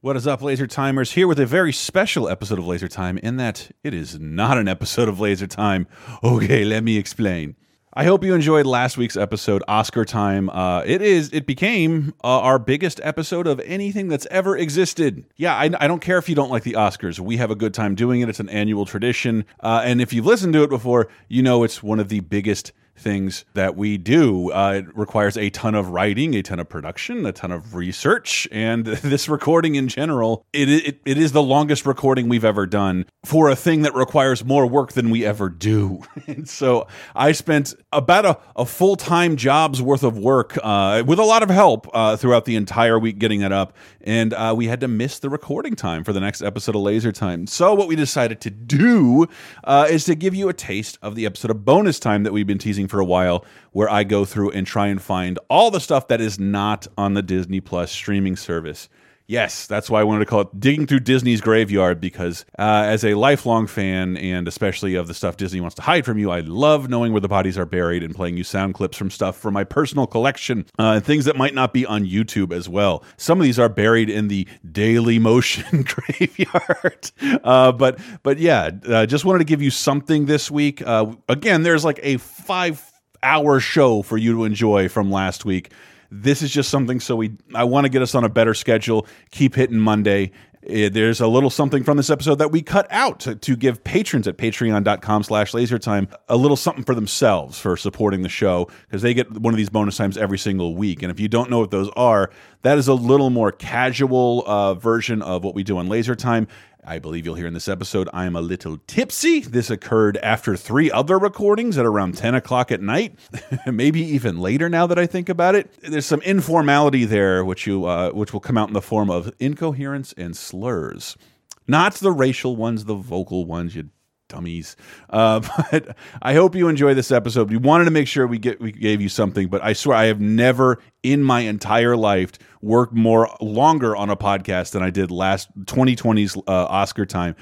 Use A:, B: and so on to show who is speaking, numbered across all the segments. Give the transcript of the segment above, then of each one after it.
A: What is up, Laser Timers? Here with a very special episode of Laser Time, in that it is not an episode of Laser Time. Okay, let me explain. I hope you enjoyed last week's episode, Oscar Time. Uh, it is. It became uh, our biggest episode of anything that's ever existed. Yeah, I, I, don't care if you don't like the Oscars. We have a good time doing it. It's an annual tradition, uh, and if you've listened to it before, you know it's one of the biggest things that we do. Uh, it requires a ton of writing, a ton of production, a ton of research, and this recording in general, it, it, it is the longest recording we've ever done for a thing that requires more work than we ever do. and so I spent about a, a full time job's worth of work uh, with a lot of help uh, throughout the entire week getting it up, and uh, we had to miss the recording time for the next episode of Laser Time. So what we decided to do uh, is to give you a taste of the episode of bonus time that we've been teasing for a while where I go through and try and find all the stuff that is not on the Disney Plus streaming service. Yes, that's why I wanted to call it Digging Through Disney's Graveyard because, uh, as a lifelong fan, and especially of the stuff Disney wants to hide from you, I love knowing where the bodies are buried and playing you sound clips from stuff from my personal collection uh, and things that might not be on YouTube as well. Some of these are buried in the Dailymotion Graveyard. Uh, but, but yeah, uh, just wanted to give you something this week. Uh, again, there's like a five hour show for you to enjoy from last week. This is just something so we I want to get us on a better schedule, keep hitting Monday. Eh, there's a little something from this episode that we cut out to, to give patrons at patreon.com slash lasertime a little something for themselves for supporting the show because they get one of these bonus times every single week. And if you don't know what those are, that is a little more casual uh, version of what we do on Laser Time. I believe you'll hear in this episode, I am a little tipsy. This occurred after three other recordings at around 10 o'clock at night, maybe even later now that I think about it. There's some informality there, which, you, uh, which will come out in the form of incoherence and slurs. Not the racial ones, the vocal ones, you dummies. Uh, but I hope you enjoy this episode. We wanted to make sure we get we gave you something, but I swear I have never in my entire life worked more longer on a podcast than I did last 2020's uh, Oscar time.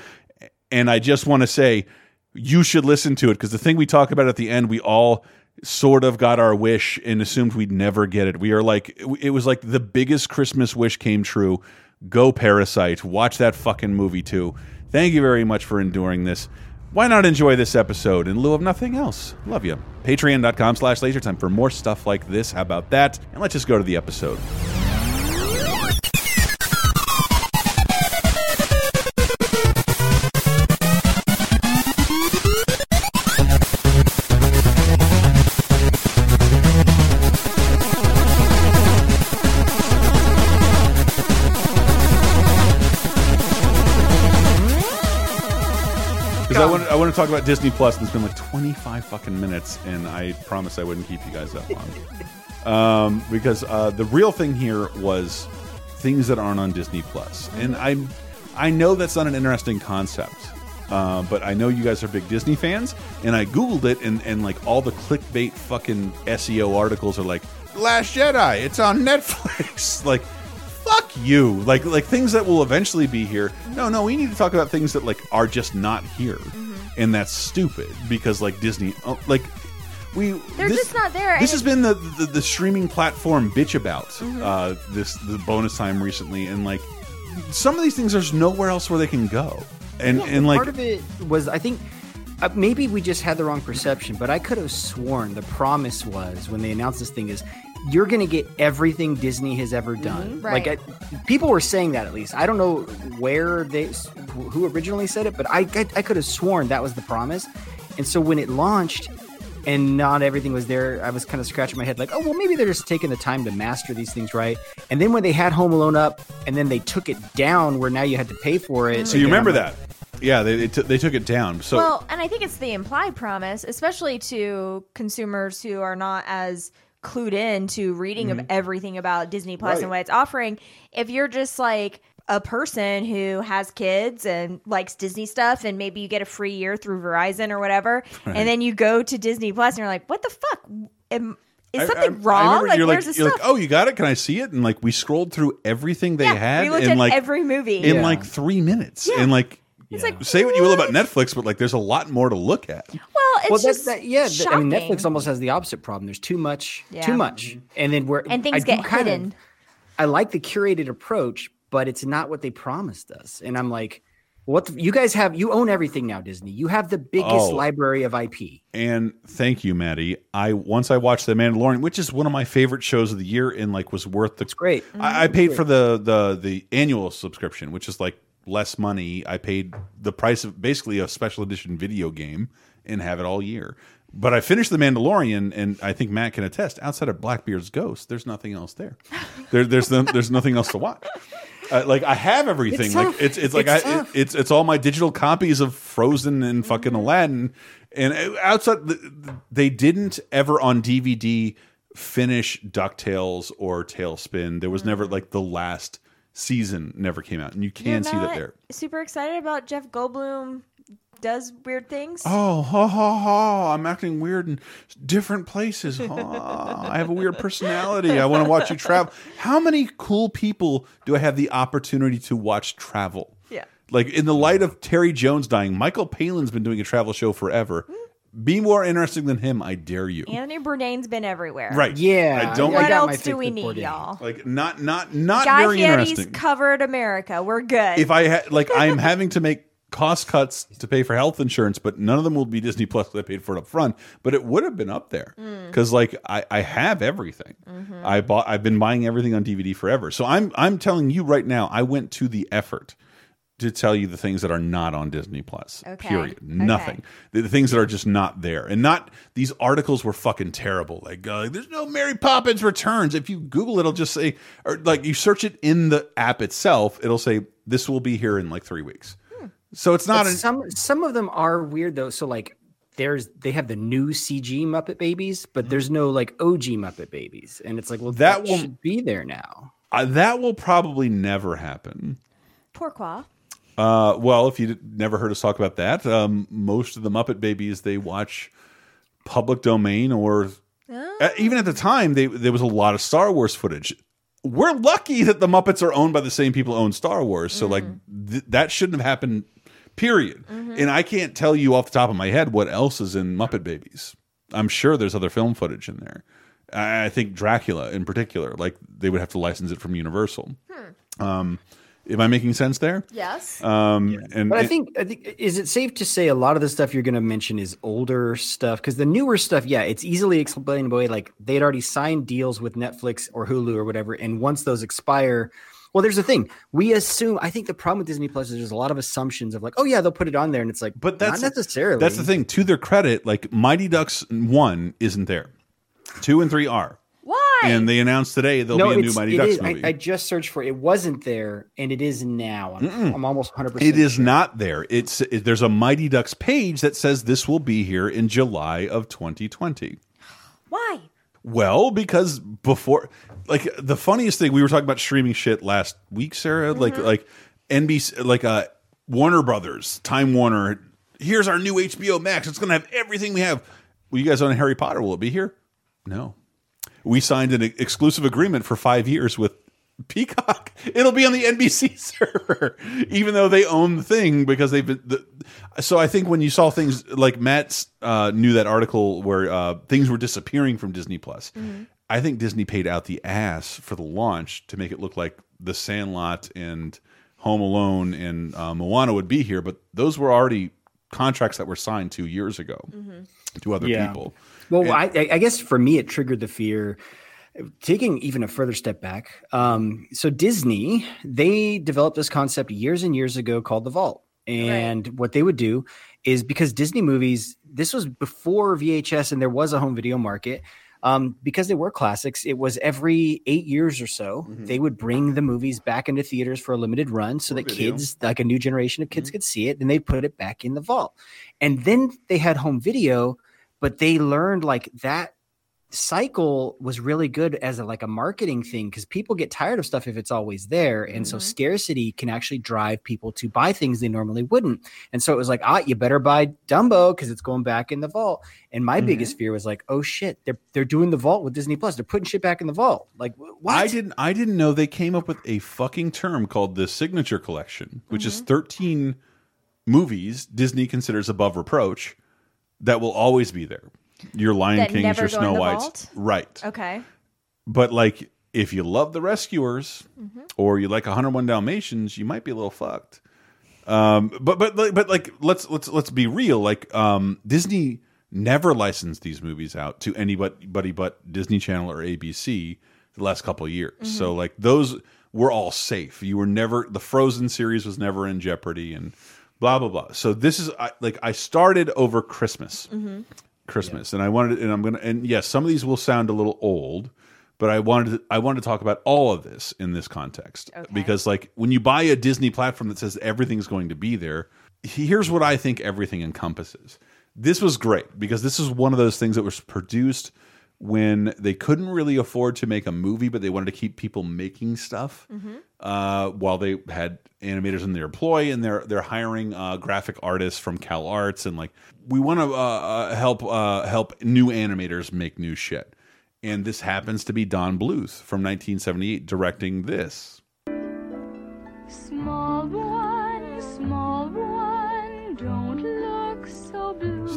A: And I just want to say you should listen to it because the thing we talk about at the end, we all sort of got our wish and assumed we'd never get it. We are like, it was like the biggest Christmas wish came true. Go Parasite. Watch that fucking movie too. Thank you very much for enduring this why not enjoy this episode in lieu of nothing else? Love you. Patreon.com slash lasertime for more stuff like this. How about that? And let's just go to the episode. Want to talk about Disney Plus, and it's been like 25 fucking minutes, and I promise I wouldn't keep you guys that long. um, because uh, the real thing here was things that aren't on Disney Plus. And I, I know that's not an interesting concept. Uh, but I know you guys are big Disney fans, and I googled it, and and like all the clickbait fucking SEO articles are like Last Jedi, it's on Netflix. like fuck you like like things that will eventually be here no no we need to talk about things that like are just not here mm -hmm. And that's stupid because like disney oh, like we
B: they're this, just not there
A: this has been the, the, the streaming platform bitch about mm -hmm. uh this the bonus time recently and like some of these things there's nowhere else where they can go and
C: yeah,
A: and like
C: part of it was i think uh, maybe we just had the wrong perception, but I could have sworn the promise was when they announced this thing is you're going to get everything Disney has ever mm-hmm. done. Mm-hmm, right. Like I, people were saying that at least. I don't know where they who originally said it, but I, I I could have sworn that was the promise. And so when it launched and not everything was there, I was kind of scratching my head like, "Oh, well maybe they're just taking the time to master these things right." And then when they had Home Alone up and then they took it down where now you had to pay for it.
A: So you remember like, that? Yeah, they they, they, took it down. So
B: well, and I think it's the implied promise, especially to consumers who are not as clued in to reading mm-hmm. of everything about Disney Plus right. and what it's offering. If you're just like a person who has kids and likes Disney stuff, and maybe you get a free year through Verizon or whatever, right. and then you go to Disney Plus and you're like, "What the fuck? Am, is something I, I, wrong?
A: I like, you're like, you're like, oh, you got it? Can I see it? And like, we scrolled through everything they
B: yeah,
A: had.
B: We looked
A: in
B: at
A: like
B: every movie
A: in yeah. like three minutes. Yeah. And like, it's yeah. like say what you will about Netflix, but like there's a lot more to look at.
B: Well, it's well, just that, yeah. I mean,
C: Netflix almost has the opposite problem. There's too much, yeah. too much, and then where
B: and things get hidden. Of,
C: I like the curated approach, but it's not what they promised us. And I'm like, what the, you guys have you own everything now disney you have the biggest oh, library of ip
A: and thank you maddie i once i watched the mandalorian which is one of my favorite shows of the year and like was worth the
C: it's great
A: i, I mm-hmm. paid for the the the annual subscription which is like less money i paid the price of basically a special edition video game and have it all year but I finished the Mandalorian, and I think Matt can attest. Outside of Blackbeard's ghost, there's nothing else there. there there's the, there's nothing else to watch. Uh, like I have everything. It's like it's it's like it's, I, it, it's it's all my digital copies of Frozen and fucking mm -hmm. Aladdin. And uh, outside, they didn't ever on DVD finish Ducktales or TaleSpin. There was mm never like the last season never came out, and you can see that there.
B: Super excited about Jeff Goldblum does weird things.
A: Oh, ha ha ha! I'm acting weird in different places. Ha. I have a weird personality. I want to watch you travel. How many cool people do I have the opportunity to watch travel?
B: Yeah.
A: Like in the light of Terry Jones dying, Michael Palin's been doing a travel show forever. Hmm. Be more interesting than him, I dare you.
B: Anthony Bourdain's been everywhere.
A: Right.
C: Yeah.
A: I don't.
B: What else do we need, y'all?
A: Like not not not
B: Guy
A: very
B: Fieri's
A: interesting.
B: covered America. We're good.
A: If I had like, I'm having to make cost cuts to pay for health insurance, but none of them will be Disney Plus because I paid for it up front. But it would have been up there because, mm. like, I, I have everything. Mm -hmm. I bought. I've been buying everything on DVD forever. So I'm I'm telling you right now, I went to the effort to tell you the things that are not on Disney Plus. Okay. Period. Nothing. The, the, things that are just not there, and not these articles were fucking terrible. Like, uh, there's no Mary Poppins returns. If you Google it, it'll just say, or like you search it in the app itself, it'll say this will be here in like three weeks. So it's not an,
C: some some of them are weird though. So like there's they have the new CG Muppet Babies, but mm-hmm. there's no like OG Muppet Babies, and it's like well that, that will should be there now.
A: Uh, that will probably never happen.
B: Pourquoi?
A: Uh, well, if you never heard us talk about that, um, most of the Muppet Babies they watch public domain or oh. uh, even at the time they there was a lot of Star Wars footage we're lucky that the Muppets are owned by the same people who own Star Wars. So mm. like th that shouldn't have happened period. Mm -hmm. And I can't tell you off the top of my head what else is in Muppet Babies. I'm sure there's other film footage in there. I, I think Dracula in particular, like they would have to license it from Universal. Hmm. Um, Am I making sense there?
B: Yes.
A: Um, yeah. and
C: but I think I think is it safe to say a lot of the stuff you're going to mention is older stuff because the newer stuff, yeah, it's easily explainable. Like they'd already signed deals with Netflix or Hulu or whatever, and once those expire, well, there's a thing. We assume. I think the problem with Disney Plus is there's a lot of assumptions of like, oh yeah, they'll put it on there, and it's like, but that's not necessarily.
A: That's the thing. To their credit, like Mighty Ducks one isn't there, two and three are.
B: Why?
A: And they announced today there'll no, be a new Mighty Ducks is, movie.
C: I, I, just searched for it. It wasn't there, and it is now. I'm, mm -mm. I'm almost 100. percent
A: It is sure. not there. It's it, there's a Mighty Ducks page that says this will be here in July of 2020.
B: Why?
A: Well, because before, like the funniest thing we were talking about streaming shit last week, Sarah. Mm -hmm. Like like NBC, like uh Warner Brothers, Time Warner. Here's our new HBO Max. It's gonna have everything we have. Will you guys own Harry Potter? Will it be here? No we signed an exclusive agreement for five years with Peacock. It'll be on the NBC server, even though they own the thing because they've been. The, so I think when you saw things like Matt's uh, knew that article where uh, things were disappearing from Disney Plus. Mm -hmm. I think Disney paid out the ass for the launch to make it look like The Sandlot and Home Alone and uh, Moana would be here, but those were already contracts that were signed two years ago mm -hmm. to other yeah. people.
C: Well, and, I, I, guess for me, it triggered the fear. Taking even a further step back, um, so Disney they developed this concept years and years ago called the Vault, and right. what they would do is because Disney movies, this was before VHS, and there was a home video market. Um, because they were classics, it was every eight years or so mm-hmm. they would bring the movies back into theaters for a limited run, so that video. kids, like a new generation of kids, mm-hmm. could see it. Then they put it back in the vault, and then they had home video but they learned like that cycle was really good as a, like a marketing thing because people get tired of stuff if it's always there and mm-hmm. so scarcity can actually drive people to buy things they normally wouldn't and so it was like ah you better buy dumbo because it's going back in the vault and my mm-hmm. biggest fear was like oh shit they're they're doing the vault with disney plus they're putting shit back in the vault like what
A: i didn't i didn't know they came up with a fucking term called the signature collection which mm-hmm. is 13 movies disney considers above reproach that will always be there. Your Lion Kings, your Snow Whites, right?
B: Okay.
A: But like if you love the Rescuers mm -hmm. or you like 101 Dalmatians, you might be a little fucked. Um, but but but like let's let's let's be real. Like um, Disney never licensed these movies out to anybody but Disney Channel or ABC the last couple years. Mm -hmm. So like those were all safe. You were never the Frozen series was never in jeopardy and blah blah blah. So this is I, like I started over Christmas. Mm -hmm. Christmas yeah. and I wanted and I'm going to and yes, some of these will sound a little old but I wanted to, I wanted to talk about all of this in this context okay. because like when you buy a Disney platform that says everything's going to be there, here's what I think everything encompasses. This was great because this is one of those things that was produced when they couldn't really afford to make a movie, but they wanted to keep people making stuff mm -hmm. uh, while they had animators in their employ and they're they're hiring uh, graphic artists from Cal Arts and like we want to uh, uh, help uh, help new animators make new shit and this happens to be Don Bluth from 1978 directing this. Small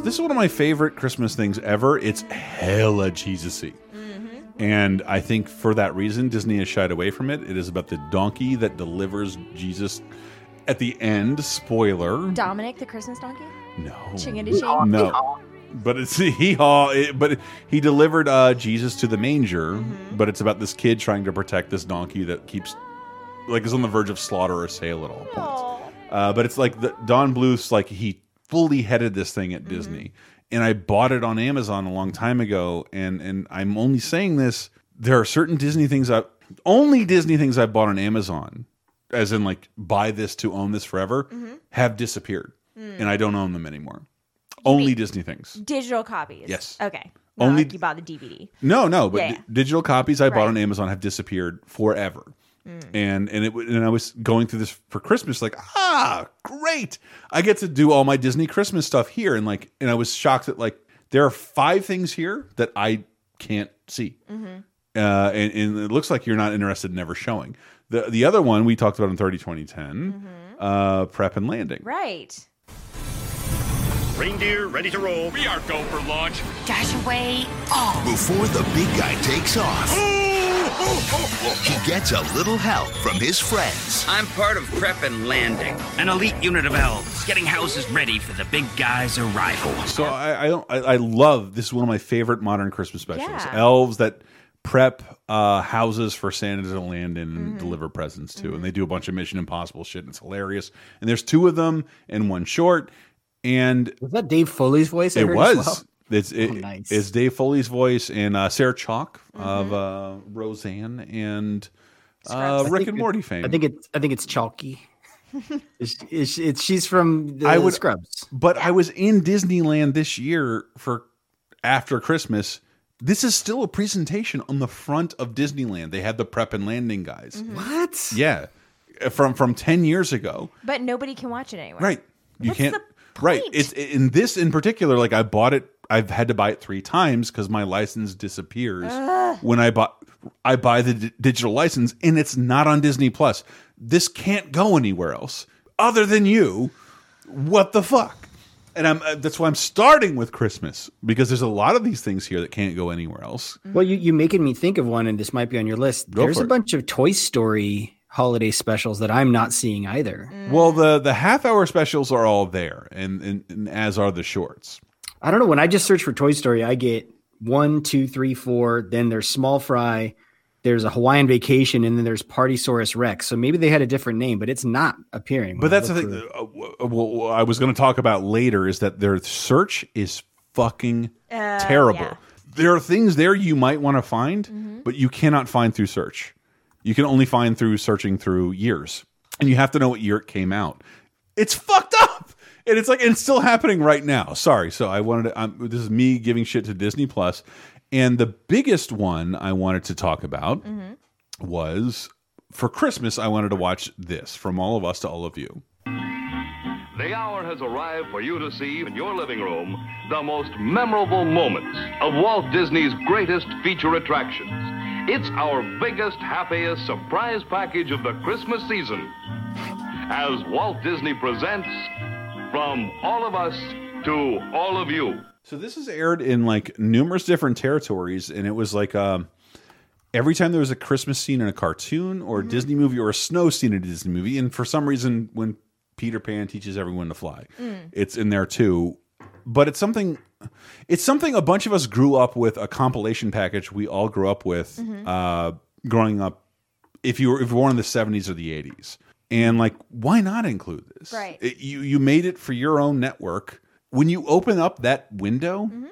A: so this is one of my favorite Christmas things ever. It's hella Jesus-y. Mm-hmm. And I think for that reason, Disney has shied away from it. It is about the donkey that delivers Jesus at the end. Spoiler.
B: Dominic, the Christmas donkey?
A: No.
B: Chingity ching.
A: No but it's he haw but he delivered uh, jesus to the manger mm -hmm. but it's about this kid trying to protect this donkey that keeps like is on the verge of slaughter or sale at all points uh, but it's like the don bluth's like he fully headed this thing at mm -hmm. disney and i bought it on amazon a long time ago and and i'm only saying this there are certain disney things i only disney things i bought on amazon as in like buy this to own this forever mm -hmm. have disappeared mm. and i don't own them anymore only Disney things.
B: Digital copies.
A: Yes.
B: Okay. Not Only- like you bought the DVD.
A: No, no, but Yeah, digital copies I bought on Amazon have disappeared forever. Mm. And and it and I was going through this for Christmas, like ah, great! I get to do all my Disney Christmas stuff here, and like, and I was shocked that like there are five things here that I can't see, mm-hmm. uh, and, and it looks like you're not interested in ever showing. The the other one we talked about in 30 2010, mm-hmm. uh, prep and landing.
B: Right.
D: Reindeer ready to roll.
E: We are go for launch.
F: Dash away all.
G: Before the big guy takes off, he gets a little help from his friends.
H: I'm part of Prep and Landing, an elite unit of elves getting houses ready for the big guy's arrival.
A: So I I, I love this is one of my favorite modern Christmas specials. Yeah. Elves that prep uh, houses for Santa to land in and mm -hmm. deliver presents to, mm -hmm. and they do a bunch of Mission Impossible shit. and It's hilarious, and there's two of them and one short and
C: was that Dave Foley's voice?
A: I it was. Well? It's it, oh, nice. it's Dave Foley's voice and uh, Sarah Chalke mm -hmm. of uh, Roseanne and uh, Rick and Morty fame.
C: I think it's I think it's Chalky. it's, it's, it's, she's from the I would, Scrubs.
A: But I was in Disneyland this year for after Christmas. This is still a presentation on the front of Disneyland. They had the prep and landing guys.
C: Mm -hmm. What?
A: Yeah, from from ten years ago.
B: But nobody can watch it anywhere.
A: Right. You What's can't. Right. It's in this in particular. Like I bought it. I've had to buy it three times because my license disappears Ugh. when I bought. I buy the digital license and it's not on Disney Plus. This can't go anywhere else other than you. What the fuck? And I'm uh, that's why I'm starting with Christmas because there's a lot of these things here that can't go anywhere else.
C: Well, you you making me think of one, and this might be on your list. Go there's a it. bunch of Toy Story holiday specials that I'm not seeing either.
A: Mm. Well, the the half hour specials are all there, and, and, and as are the shorts.
C: I don't know. When I just search for Toy Story, I get one, two, three, four. Then there's Small Fry. There's a Hawaiian Vacation, and then there's Partysaurus Rex. So maybe they had a different name, but it's not appearing.
A: But that's the thing. Uh, well, I was going to talk about later is that their search is fucking uh, terrible. Yeah. There are things there you might want to find, mm -hmm. but you cannot find through search you can only find through searching through years, and you have to know what year it came out. It's fucked up, and it's like and it's still happening right now. Sorry, so I wanted to. I'm, this is me giving shit to Disney Plus, and the biggest one I wanted to talk about mm -hmm. was for Christmas. I wanted to watch this from all of us to all of you.
I: The hour has arrived for you to see in your living room the most memorable moments of Walt Disney's greatest feature attractions. It's our biggest, happiest surprise package of the Christmas season. As Walt Disney presents From All of Us to All of You.
A: So this is aired in like numerous different territories, and it was like um every time there was a Christmas scene in a cartoon or a Disney movie or a snow scene in a Disney movie, and for some reason, when Peter Pan teaches everyone to fly, it's in there too. But it's something. It's something a bunch of us grew up with a compilation package we all grew up with uh, growing up. If you were if you were born in the seventies or the eighties, and like, why not include this?
B: Right.
A: It- you you made it for your own network. When you open up that window,
B: Mm-hmm.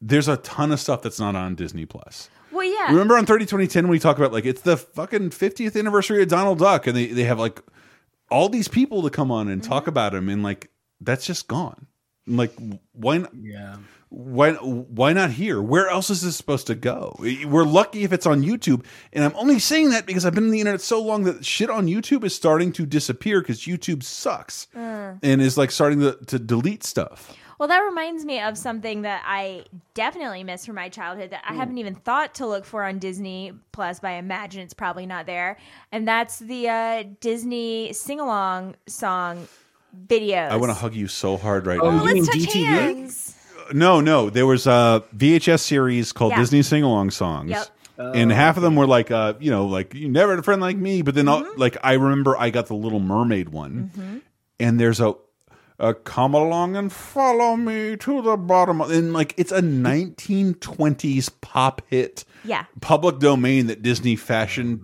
A: there's a ton of stuff that's not on Disney Plus.
B: Well, yeah.
A: Remember on 30 2010 when we talk about like it's the fucking 50th anniversary of Donald Duck and they, they have like all these people to come on and talk
B: Mm-hmm.
A: about him and like that's just gone. Like why not,
C: Yeah.
A: why why not here? Where else is this supposed to go? We're lucky if it's on YouTube, and I'm only saying that because I've been on the internet so long that shit on YouTube is starting to disappear because YouTube sucks
B: Mm.
A: and is like starting to, to delete stuff.
B: Well, that reminds me of something that I definitely miss from my childhood that I
A: Hmm.
B: haven't even thought to look for on Disney Plus, but I imagine it's probably not there. And that's the uh, Disney sing along song videos.
A: I want to hug you so hard right
C: Oh,
A: now.
C: You mean
B: let's touch
C: DTV?
B: hands.
A: No, no. There was a VHS series called
B: Yeah.
A: Disney Sing Along Songs.
B: Yep.
A: And half of them were like, uh, you know, like you never had a friend like me. But then,
B: Mm-hmm.
A: like, I remember I got the Little Mermaid one, and there's a, a "Come along and follow me to the bottom," of-" and like it's a 1920s pop hit,
B: Yeah.
A: public domain that Disney fashioned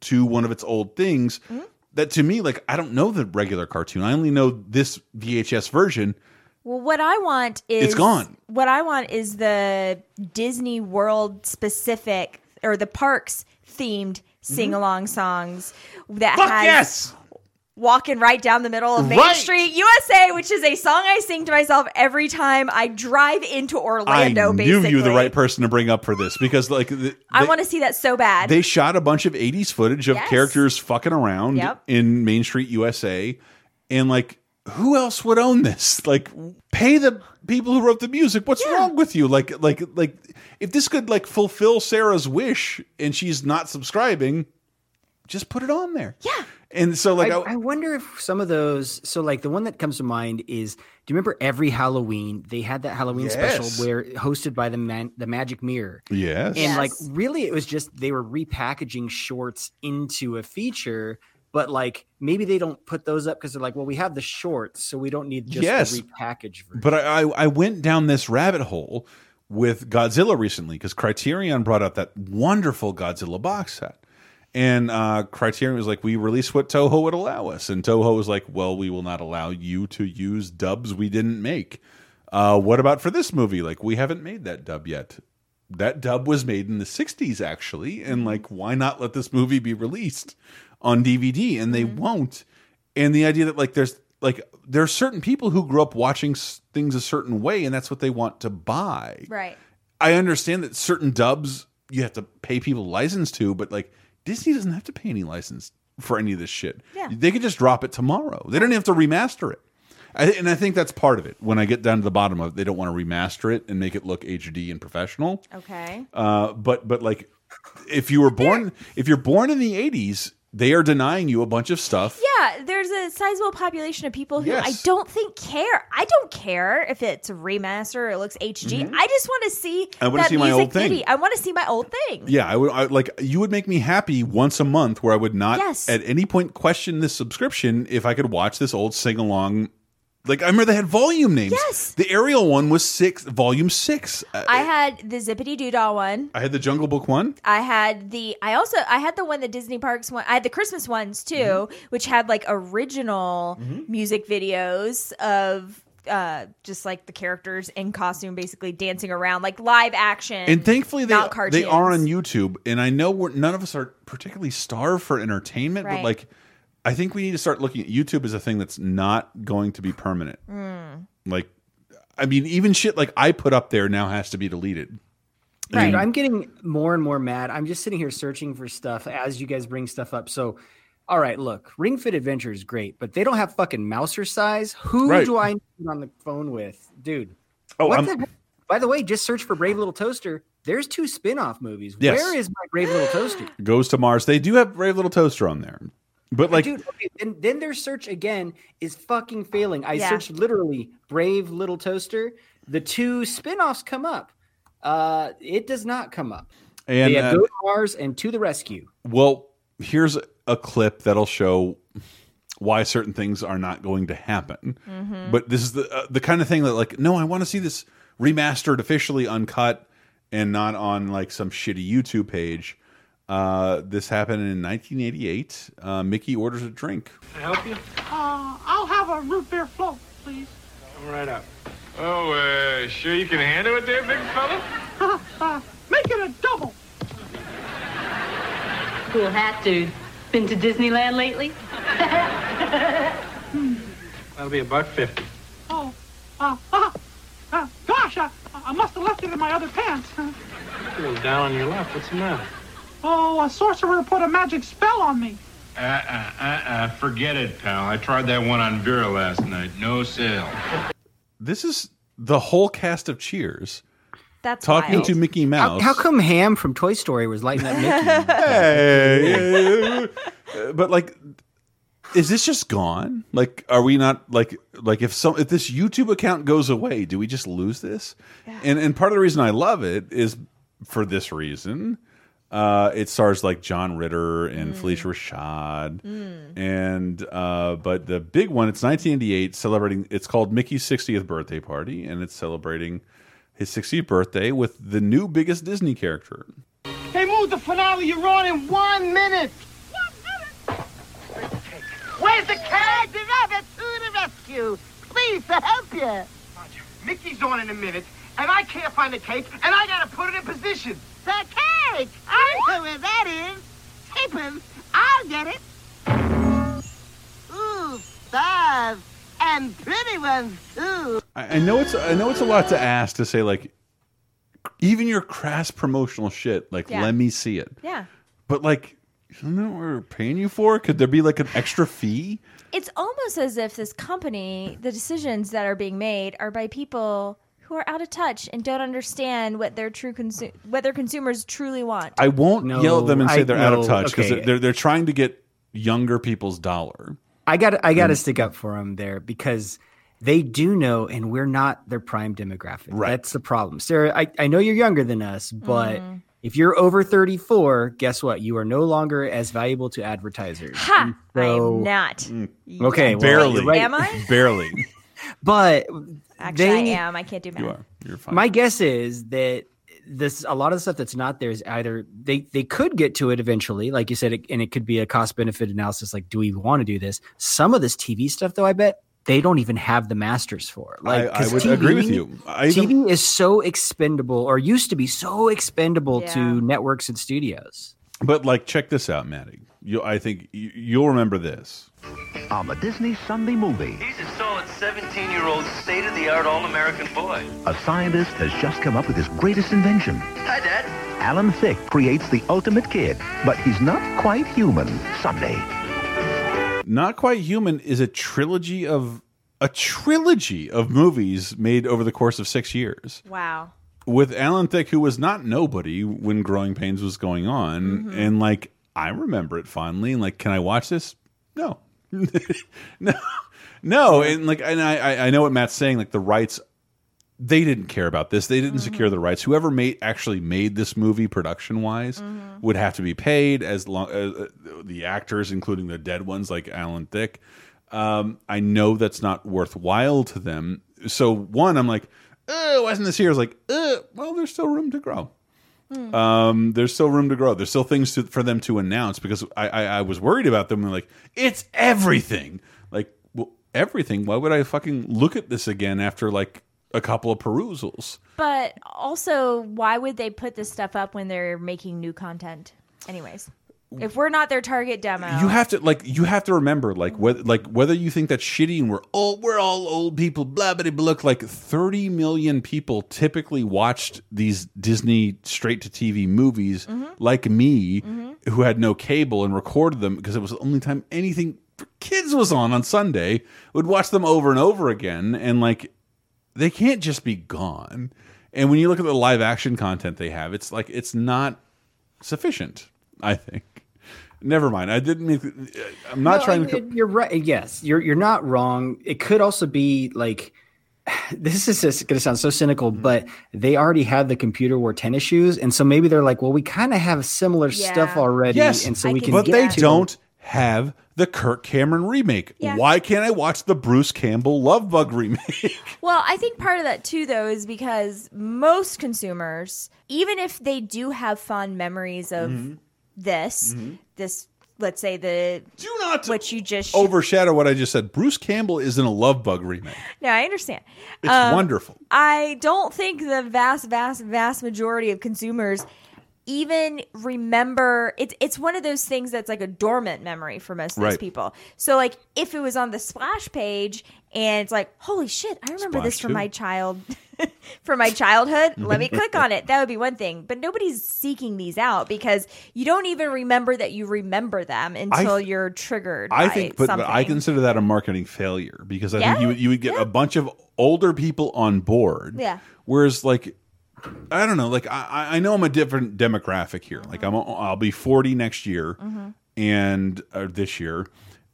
A: to one of its old things.
B: Mm-hmm.
A: That to me, like, I don't know the regular cartoon. I only know this VHS version.
B: Well, what I want is
A: It's gone.
B: What I want is the Disney World specific or the parks themed sing along songs that.
A: Fuck
B: has
A: yes!
B: Walking right down the middle of Main
A: Right.
B: Street, USA, which is a song I sing to myself every time I drive into Orlando.
A: I knew
B: basically,
A: you the right person to bring up for this because like the,
B: I want to see that so bad.
A: they shot a bunch of 80s footage of
B: Yes.
A: characters fucking around
B: Yep.
A: in Main Street USA and like who else would own this like pay the people who wrote the music what's wrong with you like like like if this could like fulfill Sarah's wish and she's not subscribing just put it on there
B: Yeah.
A: And so like
C: I,
A: I,
C: I wonder if some of those. So, like the one that comes to mind is, do you remember every Halloween they had that Halloween
A: Yes.
C: special where hosted by the man, the Magic Mirror,
A: yes
C: and
B: Yes.
C: like really it was just they were repackaging shorts into a feature. But like maybe they don't put those up because they're like, well, we have the shorts, so we don't need just
A: Yes.
C: the repackaged version.
A: But I, I I went down this rabbit hole with Godzilla recently because Criterion brought out that wonderful Godzilla box set. And uh, Criterion was like, we released what Toho would allow us. And Toho was like, well, we will not allow you to use dubs we didn't make. Uh, what about for this movie? Like, we haven't made that dub yet. That dub was made in the 60s, actually. And, like, why not let this movie be released on DVD? And they won't. And the idea that, like, there's like there are certain people who grew up watching things a certain way and that's what they want to buy
B: right.
A: i understand that certain dubs you have to pay people license to but like disney doesn't have to pay any license for any of this shit.
B: Yeah.
A: they could just drop it tomorrow. They don't have to remaster it. I, and i think that's part of it. When i get down to the bottom of it they don't want to remaster it and make it look hd and professional.
B: Okay.
A: uh, but but like if you were born if you're born in the 80s they are denying you a bunch of stuff
B: Yeah, there's a sizable population of people who
A: Yes.
B: I don't think care. I don't care if it's a remaster or it looks HG. Mm-hmm. I just want to see.
A: I wanna
B: that
A: see my
B: music
A: old thing.
B: video. I want to see my old thing.
A: Yeah, I would I, like you would make me happy once a month where I would not
B: Yes.
A: at any point question this subscription if I could watch this old sing along. Like I remember they had volume names.
B: Yes.
A: the Ariel one was six, volume six. Uh,
B: I had the Zippity Doodah one.
A: I had the Jungle Book one.
B: I had the I also I had the one the Disney Parks one. I had the Christmas ones too,
A: Mm-hmm.
B: which had like original music videos of uh just like the characters in costume basically dancing around like live action.
A: And thankfully they
B: not
A: they are on. YouTube. And I know we're, none of us are particularly starved for entertainment, but like I think we need to start looking at YouTube as a thing that's not going to be permanent.
B: Mm.
A: Like, I mean, even shit like I put up there now has to be deleted.
B: Right.
C: Dude, I'm getting more and more mad. I'm just sitting here searching for stuff as you guys bring stuff up. So, all right, look, Ring Fit Adventure is great, but they don't have fucking Mousercise. Who
A: Right.
C: do I need on the phone with, dude?
A: Oh,
C: what
A: I'm-
C: the heck? By the way, just search for Brave Little Toaster. There's two spin-off movies.
A: Yes.
C: Where is my Brave Little Toaster?
A: Goes to Mars. They do have Brave Little Toaster on there, but like
C: Dude, okay, then, then their search again is fucking failing. I
B: Yeah.
C: searched literally Brave Little Toaster. The two spin-offs come up. Uh, it does not come up.
A: And
C: yeah,
A: uh,
C: go to Mars and to the rescue.
A: well, here's a clip that'll show why certain things are not going to happen. But this is the uh, the kind of thing that like, no, I want to see this remastered, officially uncut, and not on like some shitty YouTube page. Uh, this happened in 1988. Uh, Mickey orders a drink.
D: Can I help you?
E: Uh, I'll have a root beer float, please.
D: Come right up.
J: Oh, uh, sure you can handle it there, big fella?
E: uh, make it a double.
K: Cool hat, dude. Been to Disneyland lately?
D: That'll be a buck fifty.
E: Oh, uh, uh, uh, gosh, I, I must have left it in my other pants.
D: A little down on your left. What's the matter?
E: Oh, a sorcerer put a magic spell on me.
J: Uh, uh, uh, uh, forget it, pal. I tried that one on Vera last night. No sale.
A: This is the whole cast of Cheers
B: That's
A: talking
B: wild.
A: to Mickey Mouse.
C: how come Hamm from Toy Story was lighting up Mickey?
A: hey, but like is this just gone like are we not like like if some if this youtube account goes away do we just lose this and and part of the reason i love it is for this reason uh it stars like john ritter and phylicia rashad and uh but the big one it's 1988 celebrating it's called mickey's 60th birthday party and it's celebrating his 60th birthday with the new biggest disney character
E: They moved the finale you're on in one minute. Where's the cake? The rabbit to the rescue. Please, to help you. Mickey's on in a minute, and I can't find the cake, and I gotta put it in position. The cake? I know where that is. Tapers, I'll get it. Ooh, stars. And pretty ones, too.
A: I, I know it's I know it's a lot to ask to say like even your crass promotional shit like
B: Yeah.
A: let me see it
B: Yeah.
A: but like you know what we're paying you for could there be like an extra fee
B: It's almost as if this company, the decisions that are being made are by people who are out of touch and don't understand what their true consu- what their consumers truly want.
A: I won't
C: No,
A: yell at them and say
C: I-
A: they're out of touch because
C: okay.
A: they're, they're they're trying to get younger people's dollar
C: I got I got to stick up for them there because they do know, and we're not their prime demographic.
A: Right.
C: That's the problem, Sarah. I, I know you're younger than us, but
B: Mm.
C: if you're over 34, guess what? You are no longer as valuable to advertisers.
B: Ha!
C: And so-
B: I'm not.
A: Mm.
C: Okay, well,
A: barely
C: you're right.
B: Am I?
A: barely
C: But
B: Actually,
C: they,
B: I am. I can't do math.
A: you are you're fine
C: My guess is that this a lot of the stuff that's not there is either they they could get to it eventually, like you said, it, and it could be a cost benefit analysis. Like, do we want to do this? Some of this TV stuff, though, I bet they don't even have the masters for. Like,
A: I, I
C: 'cause
A: would agree with you I even,
C: TV is so expendable, or used to be so expendable
B: Yeah.
C: to networks and studios.
A: but like check this out Maddie you I think you, you'll remember this
G: On the Disney Sunday movie,
L: He's a solid 17-year-old state-of-the-art all-American boy.
G: a scientist has just come up with his greatest invention.
L: Hi, Dad.
G: Alan Thicke creates the ultimate kid, but he's not quite human Sunday.
A: Not Quite Human is a trilogy of a trilogy of movies made over the course of six years
B: Wow.
A: with Alan Thicke, who was not nobody when Growing Pains was going on,
B: Mm-hmm.
A: and like I remember it fondly. And like, can I watch this? No, no, no. And like, and I I- I know what Matt's saying. Like the rights, they didn't care about this. They didn't secure the rights. Whoever made actually made this movie production wise would have to be paid as long as uh, the actors, including the dead ones like Alan Thicke. Um, I know that's not worthwhile to them. So one, I'm like, oh, wasn't this here? I was like, uh, well, there's still room to grow. Um, there's still room to grow. There's still things to, for them to announce because I, I, I was worried about them. Like, it's everything. Like, well, everything. Why would I fucking look at this again after like a couple of perusals?
B: But also, why would they put this stuff up when they're making new content? Anyways, if we're not their target demo,
A: You have to like you have to remember like whether like whether you think that's shitty and we're all we're all old people blah blah blah look like 30 million people typically watched these Disney straight to TV movies mm-hmm. like me mm-hmm. who had no cable and recorded them because it was the only time anything for kids was on on Sunday would watch them over and over again and like they can't just be gone. And when you look at the live action content they have, it's like it's not sufficient. I think. Never mind. I didn't mean. I'm not
C: No,
A: trying to.
C: You're right. Yes, you're you're not wrong. It could also be like this is just going to sound so cynical,
A: Mm-hmm.
C: but they already had the computer wore tennis shoes, and so maybe they're like, well, we kind of have similar
B: Yeah.
C: stuff already,
A: Yes,
C: and so we can.
A: but
C: get
A: they
C: to-
A: don't have the Kirk Cameron remake.
B: Yeah.
A: Why can't I watch the Bruce Campbell Love Bug remake?
B: Well, I think part of that too, though, is because most consumers, even if they do have fond memories of
A: Mm-hmm.
B: this, this, let's say the
A: do not
B: what you just
A: Overshadow what I just said. Bruce Campbell is in a Love Bug remake.
B: No, I understand.
A: It's
B: Um,
A: wonderful.
B: I don't think the vast, vast, vast majority of consumers even remember it's it's one of those things that's like a dormant memory for most of those
A: Right.
B: people. So like if it was on the splash page and it's like, holy shit, I remember this from
A: too.
B: my child from my childhood. Let me click on it. That would be one thing. But nobody's seeking these out because you don't even remember that you remember them until you're triggered.
A: I think, but, but I consider that a marketing failure because I
B: Yeah?
A: think you would, you would get a bunch of older people on board.
B: Yeah.
A: Whereas, like, I don't know, like I, I know I'm a different demographic here. Like I'm, a, I'll be 40 next year,
B: Mm-hmm.
A: and uh, this year,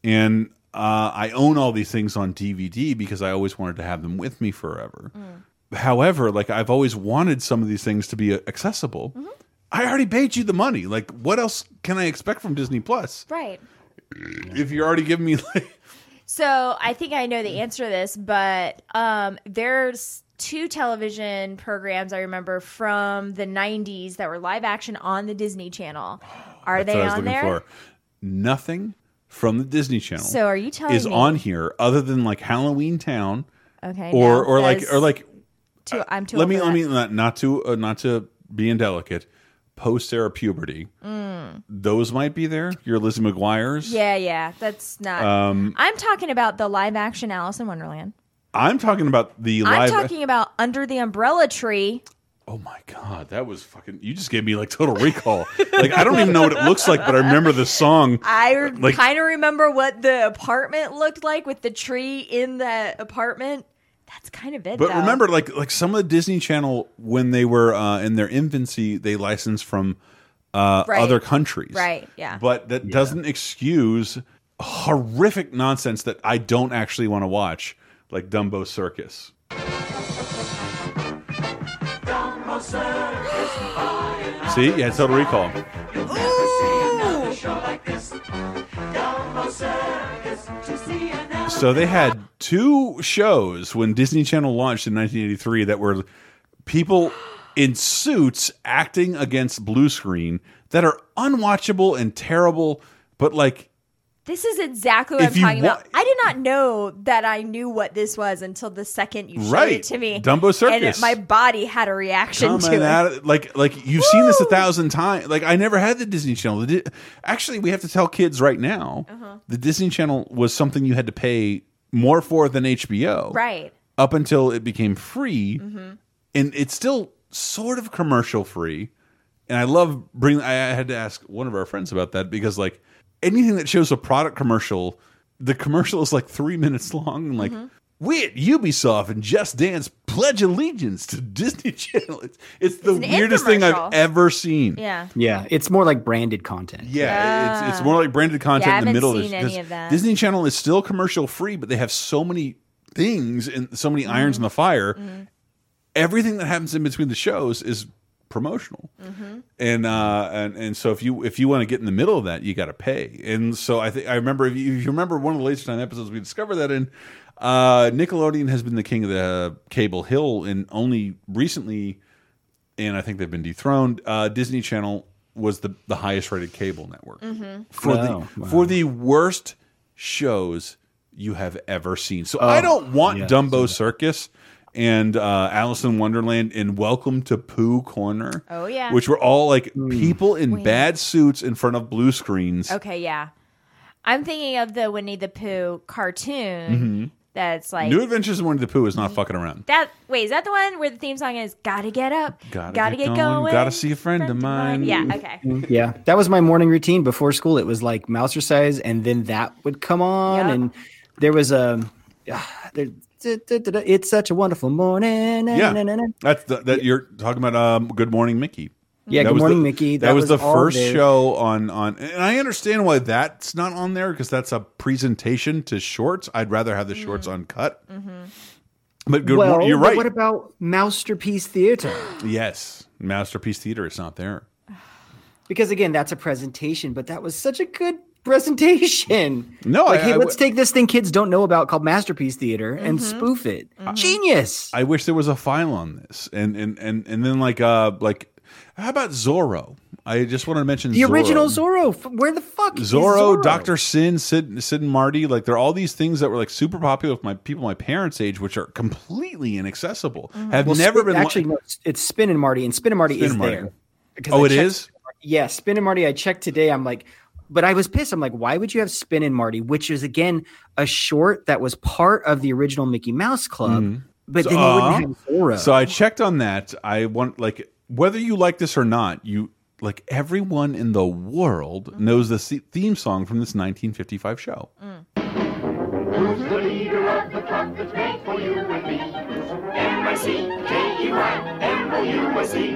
A: and uh, I own all these things on DVD because I always wanted to have them with me forever.
B: Mm.
A: However, like I've always wanted some of these things to be uh, accessible.
B: Mm-hmm.
A: I already paid you the money. Like, what else can I expect from Disney Plus?
B: Right.
A: If you're already giving me like
B: So I think I know the answer to this, but um, there's two television programs I remember from the 90s that were live action on the Disney Channel. Are
A: That's
B: they
A: what I was
B: on there?
A: for. Nothing from the Disney Channel.
B: So are you telling
A: is
B: me-
A: on here other than like Halloween Town?
B: Okay,
A: Or
B: no,
A: or like or like
B: Too, I'm too
A: let me let me not, not to uh, not to be indelicate. Post era puberty.
B: Mm.
A: Those might be there. Your Lizzie McGuire's.
B: Yeah, yeah, that's not.
A: Um,
B: I'm talking about the live action Alice in Wonderland.
A: I'm talking about the
B: I'm talking about Under the Umbrella Tree.
A: Oh my god, that was fucking. You just gave me like total recall. like I don't even know what it looks like, but I remember the song.
B: I
A: Like-
B: kind of remember what the apartment looked like with the tree in the apartment. That's kind of it.
A: But
B: though.
A: remember, like like some of the Disney Channel when they were uh, in their infancy, they licensed from uh,
B: Right.
A: other countries,
B: Right, yeah.
A: But that doesn't excuse horrific nonsense that I don't actually want to watch, like Dumbo Circus. See, yeah, Total Recall. So they had two shows when Disney Channel launched in 1983 that were people in suits acting against blue screen that are unwatchable and terrible, but like
B: This is exactly what
A: If
B: I'm talking
A: wa-
B: about. I did not know that I knew what this was until the second you showed
A: Right.
B: it to me.
A: Dumbo Circus.
B: And my body had a reaction to it.
A: it like like you've seen this a thousand times. Like I never had the Disney Channel. Actually, we have to tell kids right now.
B: Uh-huh.
A: The Disney Channel was something you had to pay more for than HBO.
B: Right.
A: Up until it became free,
B: Mhm.
A: and it's still sort of commercial free. And I love bring. I I had to ask one of our friends about that because like anything that shows a product commercial, the commercial is like three minutes long. And like
B: Mm-hmm.
A: we at Ubisoft and Just Dance pledge allegiance to Disney Channel. It's, it's the
B: It's
A: weirdest thing I've ever seen.
B: Yeah.
C: Yeah, it's more like branded content.
A: Yeah, it's, it's more like branded content
B: Yeah,
A: in the
B: haven't
A: middle of this.
B: any
A: 'cause
B: of that.
A: Disney Channel is still commercial free, but they have so many things and so many irons
B: Mm-hmm.
A: in the fire. Everything that happens in between the shows is promotional.
B: Mm-hmm.
A: And uh and and so if you if you want to get in the middle of that, you got to pay. And so I think I remember if you, if you remember one of the latest Time episodes, we discovered that in uh Nickelodeon has been the king of the cable hill, and only recently, and I think they've been dethroned. Uh Disney Channel was the the highest rated cable network
B: Mhm.
A: for
C: Wow.
A: the
C: Wow.
A: for the worst shows you have ever seen. So
C: Oh,
A: I don't want
C: yes.
A: Dumbo Circus and uh, Alice in Wonderland and Welcome to Pooh Corner.
B: Oh, yeah.
A: which were all like
C: Hmm.
A: people in
B: Wait.
A: bad suits in front of blue screens.
B: Okay, yeah. I'm thinking of the Winnie the Pooh cartoon
A: Mhm.
B: that's like
A: New Adventures of Winnie the Pooh is not fucking around.
B: that. Wait, is that the one where the theme song is "Gotta get up,
A: Gotta,
B: get, going,
A: Gotta see a friend, of mine.
B: Yeah, okay.
C: Yeah, that was my morning routine before school. It was like mouse Mousercise, and then that would come on,
B: Yep.
C: and there was a. ah, there, it's such a wonderful morning.
A: Yeah,
C: na- na- na.
A: that's the, that you're talking about. Um, Good Morning Mickey.
C: Yeah,
A: That
C: Good
A: was
C: Morning
A: the-
C: Mickey.
A: That,
C: That
A: was,
C: was
A: the first
C: there.
A: show on on, and I understand why that's not on there because that's a presentation to shorts. I'd rather have the shorts
B: Mm.
A: uncut.
B: Mm-hmm.
A: But good,
C: well,
A: you're right.
C: What about Masterpiece Theater?
A: yes, Masterpiece Theater is not there.
C: Because again, that's a presentation, but that was such a good presentation.
A: No,
C: like,
A: I-
C: hey,
A: I
C: let's
A: w-
C: take this thing kids don't know about called Masterpiece Theater and
B: Mm-hmm.
C: spoof it. Genius.
A: I wish there was a file on this, and and and and then like uh like, how about Zorro? I just wanted to mention
C: The
A: Zorro.
C: original Zorro. Where the fuck is
A: Zorro,
C: Zorro?
A: Doctor Syn, Sid, Sid and Marty, like there are all these things that were like super popular with my people my parents' age, which are completely inaccessible. Have
C: Well,
A: never
C: Spin-
A: been
C: actually. No, it's, it's Spin and Marty, and Spin and Marty
A: Spin
C: is
A: and Marty.
C: there. Because
A: Oh,
C: I
A: it
C: checked
A: is?
C: Spin and Marty- Yeah, Spin and Marty. I checked today. I'm like, but I was pissed. I'm like, why would you have Spin and Marty, which is again a short that was part of the original Mickey Mouse Club, mm-hmm. but then you
A: Uh,
C: wouldn't uh-huh. have Zorro.
A: So I checked on that. I want like whether you like this or not, you like everyone in the world mm-hmm. knows the theme song from this 1955 show. Mm.
E: Who's the leader of the club that's made for you and me? M-I-C-K-E-Y-M-O-U-S-E.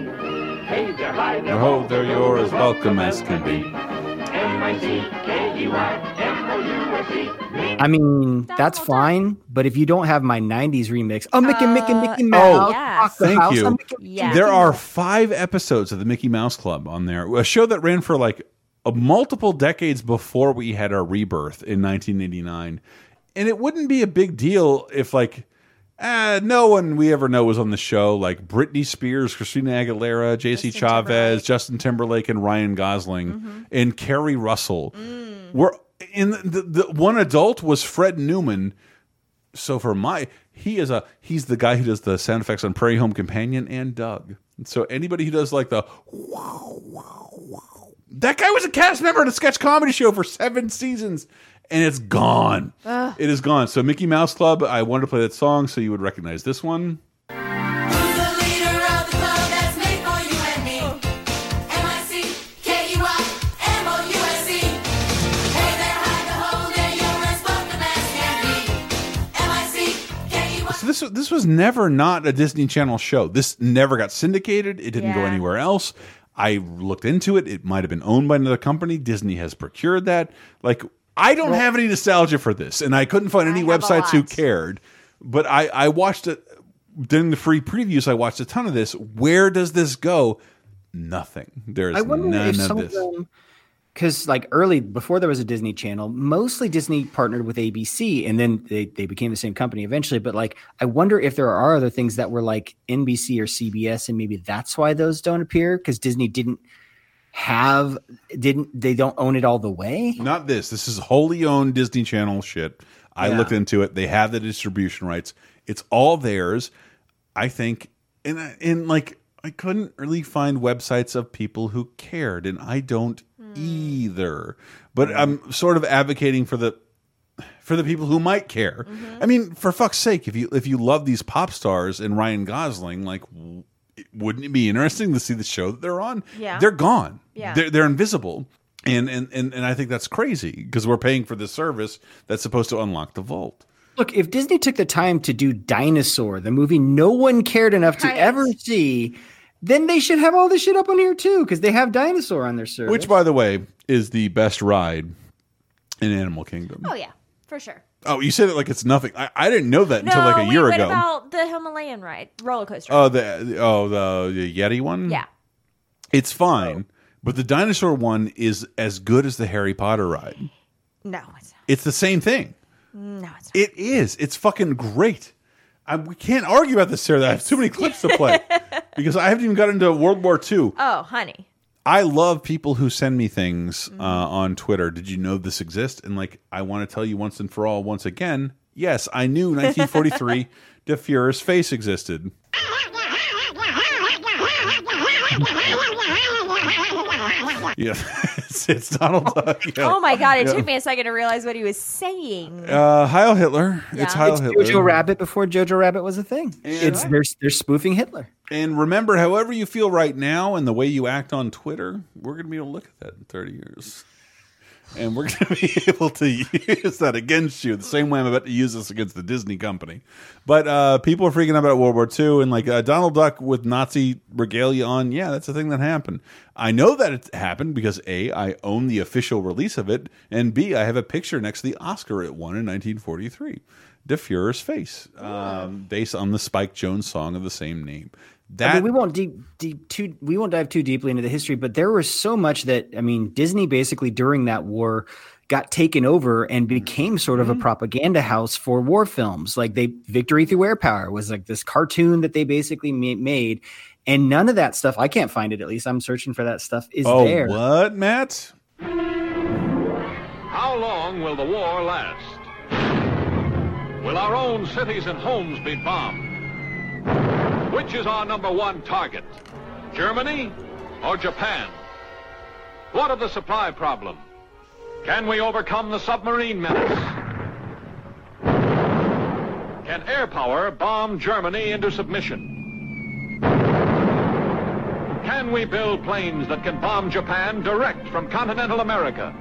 E: Hey there, hi there,
A: Oh, there you're as welcome as can be.
E: M-I-C-K-E-Y-M-O-U-S-E.
C: I mean, that's fine, but if you don't have my '90s remix, oh Mickey, uh, Mickey, Mickey oh, Mouse,
A: Oh,
B: yeah.
C: Rock the
A: Thank
C: House,
A: you.
C: oh, Mickey,
B: Yeah.
A: There are five episodes of the Mickey Mouse Club on there, a show that ran for like a multiple decades before we had our rebirth in 1989. And it wouldn't be a big deal if like uh, no one we ever know was on the show, like Britney Spears, Christina Aguilera, J.C. Chasez, Justin Timberlake, and Ryan Gosling, and Keri Russell. Were in the, the one adult was Fred Newman. So for my, he is a he's the guy who does the sound effects on Prairie Home Companion and Doug. So anybody who does like the wow wow wow, that guy was a cast member in a sketch comedy show for seven seasons, and it's gone. It is gone. So Mickey Mouse Club, I wanted to play that song so you would recognize this one. So this this was never not a Disney Channel show. This never got syndicated. It didn't go anywhere else. I looked into it. It might have been owned by another company. Disney has procured that. Like I don't have any nostalgia for this, and I couldn't find any websites who cared. But I I watched it during the free previews. I watched a ton of this. Where does this go? Nothing. There's none
C: if
A: of this.
C: because like early before there was a Disney Channel, mostly Disney partnered with ABC, and then they they became the same company eventually. But like, I wonder if there are other things that were like NBC or CBS, and maybe that's why those don't appear because Disney didn't have didn't they don't own it all the way.
A: Not this. This is wholly owned Disney Channel shit. I
C: Yeah.
A: looked into it. They have the distribution rights. It's all theirs. I think, and and like I couldn't really find websites of people who cared, and I don't hmm. either. But I'm sort of advocating for the for the people who might care. Mm-hmm. I mean, for fuck's sake, if you if you love these pop stars and Ryan Gosling, like, w- wouldn't it be interesting to see the show that they're on?
B: Yeah.
A: they're gone.
B: Yeah.
A: they're they're invisible, and and and, and I think that's crazy because we're paying for this service that's supposed to unlock the vault.
C: Look, if Disney took the time to do Dinosaur, the movie no one cared enough to
B: Right.
C: ever see, then they should have all this shit up on here too, because they have Dinosaur on their service.
A: Which, by the way, is the best ride in Animal Kingdom.
B: Oh yeah, for sure.
A: Oh, you said it like it's nothing. I, I didn't know that until like a year
B: what
A: ago.
B: about the Himalayan ride roller coaster?
A: Oh, the oh the, the Yeti one.
B: yeah.
A: it's fine, but the dinosaur one is as good as the Harry Potter ride.
B: No, it's not.
A: It's the same thing.
B: No, it's not.
A: It is. It's fucking great. I, we can't argue about this, Sarah. I have too many clips to play because I haven't even got into World War II.
B: Oh, honey.
A: I love people who send me things
B: Mm-hmm.
A: uh, on Twitter. Did you know this exists? And like, I want to tell you once and for all, once again, yes, I knew 1943 Der Fuehrer's face existed. Yeah, it's, it's Donald Duck. Yeah.
B: Oh my god! It
A: Yeah.
B: took me a second to realize what he was saying.
A: Uh, Heil Hitler. It's
B: Yeah.
A: Heil
C: it's
A: Hitler.
C: Jojo Rabbit before Jojo Rabbit was a thing. it's they're they're spoofing Hitler.
A: And remember, however you feel right now and the way you act on Twitter, we're going to be able to look at that in 30 years. and we're going to be able to use that against you the same way I'm about to use this against the Disney company. But uh, people are freaking out about World War II and like uh, Donald Duck with Nazi regalia on. Yeah, that's a thing that happened. I know that it happened because A, I own the official release of it, and B, I have a picture next to the Oscar it won in 1943. Der Fuehrer's face, um, based on the Spike Jones song of the same name. That
C: I mean, we won't deep, deep too we won't dive too deeply into the history, but there was so much that I mean, Disney basically during that war got taken over and mm-hmm. became sort of a mm-hmm. propaganda house for war films. Like they Victory Through Air Power was like this cartoon that they basically made, and none of that stuff. I can't find it. At least I'm searching for that stuff. Is
A: oh,
C: there?
A: what, Matt?
M: How long will the war last? Will our own cities and homes be bombed? Which is our number one target? Germany or Japan? What of the supply problem? Can we overcome the submarine menace? Can air power bomb Germany into submission? Can we build planes that can bomb Japan direct from continental America?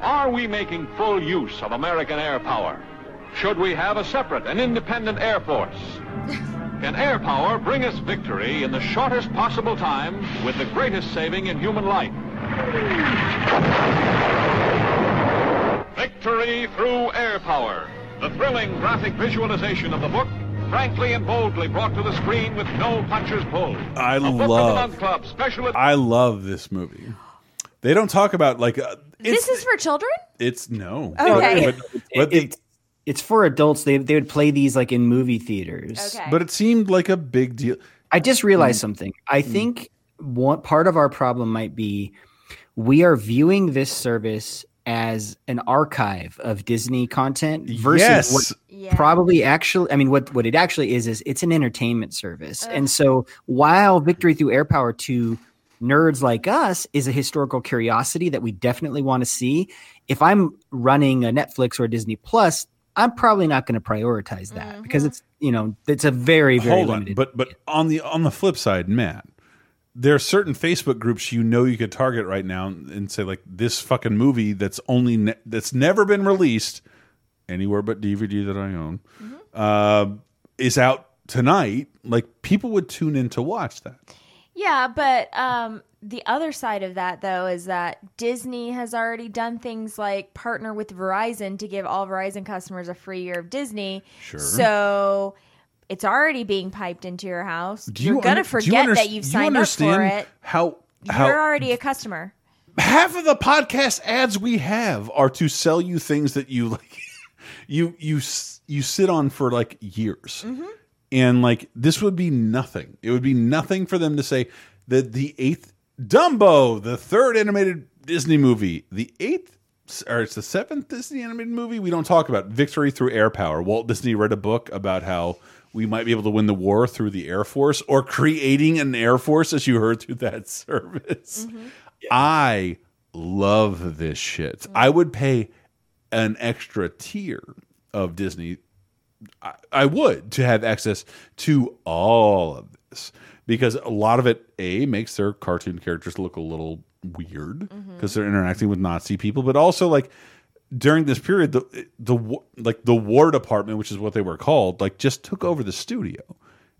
M: Are we making full use of American air power? Should we have a separate and independent air force? Can air power bring us victory in the shortest possible time with the greatest saving in human life? Victory through air power. The thrilling graphic visualization of the book, frankly and boldly brought to the screen with no punches pulled.
A: I
M: a book of the
A: love.
M: Month Club special.
A: I love this movie. They don't talk about like uh,
B: This is for children?
A: it's no.
B: Okay.
A: But, but, but they-
C: It- it's for adults. They they would play these like in movie theaters.
B: Okay.
A: but it seemed like a big deal.
C: I just realized
A: Mm.
C: something. I think one part of our problem might be we are viewing this service as an archive of Disney content versus
A: Yes.
C: what
B: Yeah.
C: probably actually I mean what what it actually is is it's an entertainment service. And so while Victory Through Air Power to nerds like us is a historical curiosity that we definitely want to see, if I'm running a Netflix or a Disney Plus, I'm probably not going to prioritize that because it's you know it's a very very
A: Hold on,
C: limited.
A: but but on the on the flip side, Matt, there are certain Facebook groups you know you could target right now and say like this fucking movie that's only ne that's never been released anywhere but DVD that I own uh, is out tonight. Like people would tune in to watch that.
B: Yeah, but um, the other side of that, though, is that Disney has already done things like partner with Verizon to give all Verizon customers a free year of Disney.
A: Sure.
B: So it's already being piped into your house.
A: Do
B: You're
A: you
B: going to
A: under- do you
B: forget that you've
A: do you
B: signed up for it.
A: How how
B: You're already a customer.
A: half of the podcast ads we have are to sell you things that you like you you you sit on for like years and like this would be nothing it would be nothing for them to say that the eighth dumbo the third animated disney movie the eighth or it's the seventh disney animated movie we don't talk about victory through air power walt disney read a book about how we might be able to win the war through the air force or creating an air force as you heard through that service mm-hmm. I love this shit. I would pay an extra tier of Disney. I, I would to have access to all of this because a lot of it a makes their cartoon characters look a little weird mm-hmm. because they're interacting with Nazi people, but also like during this period the the like the War Department, which is what they were called, like just took over the studio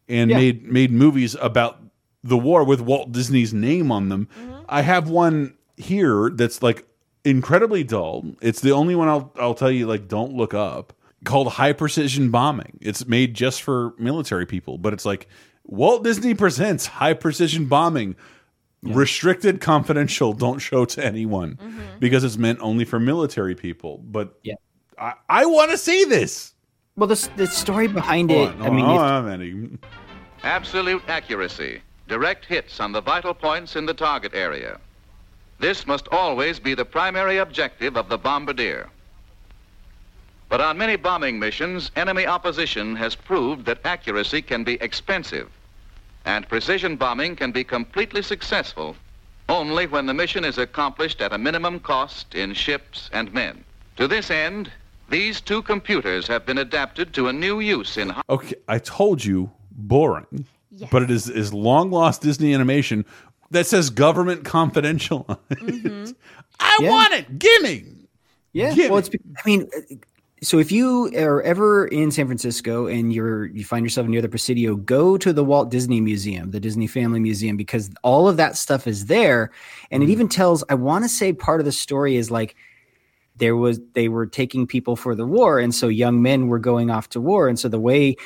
A: and
C: Yeah.
A: made made movies about the war with Walt Disney's name on them. Mm-hmm. I have one here that's like incredibly dull. It's the only one I'll I'll tell you like don't look up called High Precision Bombing. It's made just for military people, but it's like Walt Disney presents High Precision Bombing. Restricted, confidential, don't show to anyone mm-hmm. because it's meant only for military people. But
C: Yeah.
A: I, I want to see this.
C: well, the the story behind it.
A: on,
C: I mean,
A: hold
C: it's-
A: on,
N: Absolute accuracy. Direct hits on the vital points in the target area. This must always be the primary objective of the bombardier. But on many bombing missions, enemy opposition has proved that accuracy can be expensive, and precision bombing can be completely successful only when the mission is accomplished at a minimum cost in ships and men. To this end, these two computers have been adapted to a new use in
A: Okay, I told you boring, Yes. but it is is long lost Disney animation that says government confidential on it.
B: Mm-hmm.
A: I
C: Yeah.
A: want it. Gimme.
C: Yeah.
A: Gimme.
C: Well, it's. I mean, so if you are ever in San Francisco and you're you find yourself near the Presidio, go to the Walt Disney Museum, the Disney Family Museum, because all of that stuff is there, and it mm. even tells. I want to say part of the story is like there was they were taking people for the war, and so young men were going off to war, and so the way.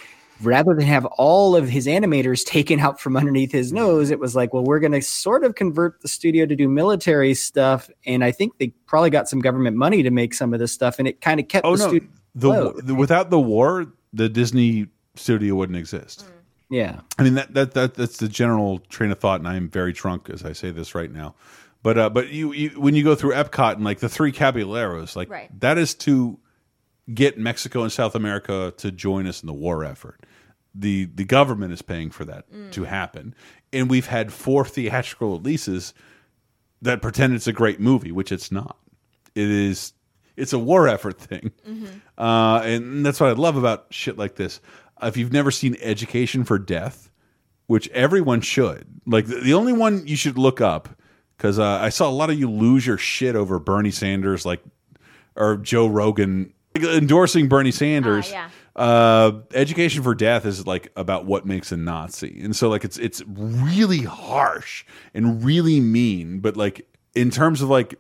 C: Rather than have all of his animators taken out from underneath his nose, it was like, well, we're going to sort of convert the studio to do military stuff. And I think they probably got some government money to make some of this stuff. And it kind of kept
A: Oh
C: the
A: no,
C: studio
A: the,
C: afloat.
A: the without the war, the Disney studio wouldn't exist.
C: Yeah.
A: I mean that, that that that's the general train of thought, and I am very drunk as I say this right now. But uh, but you, you when you go through Epcot and like the three Caballeros, like
B: Right.
A: that is to get Mexico and South America to join us in the war effort. The the government is paying for that to happen, and we've had four theatrical releases that pretend it's a great movie, which it's not. It is it's a war effort thing, uh, and that's what I love about shit like this. If you've never seen Education for Death, which everyone should, like the, the only one you should look up because uh, I saw a lot of you lose your shit over Bernie Sanders, like or Joe Rogan endorsing Bernie Sanders.
B: yeah.
A: Uh, Education for Death is like about what makes a Nazi, and so like it's it's really harsh and really mean, but like in terms of like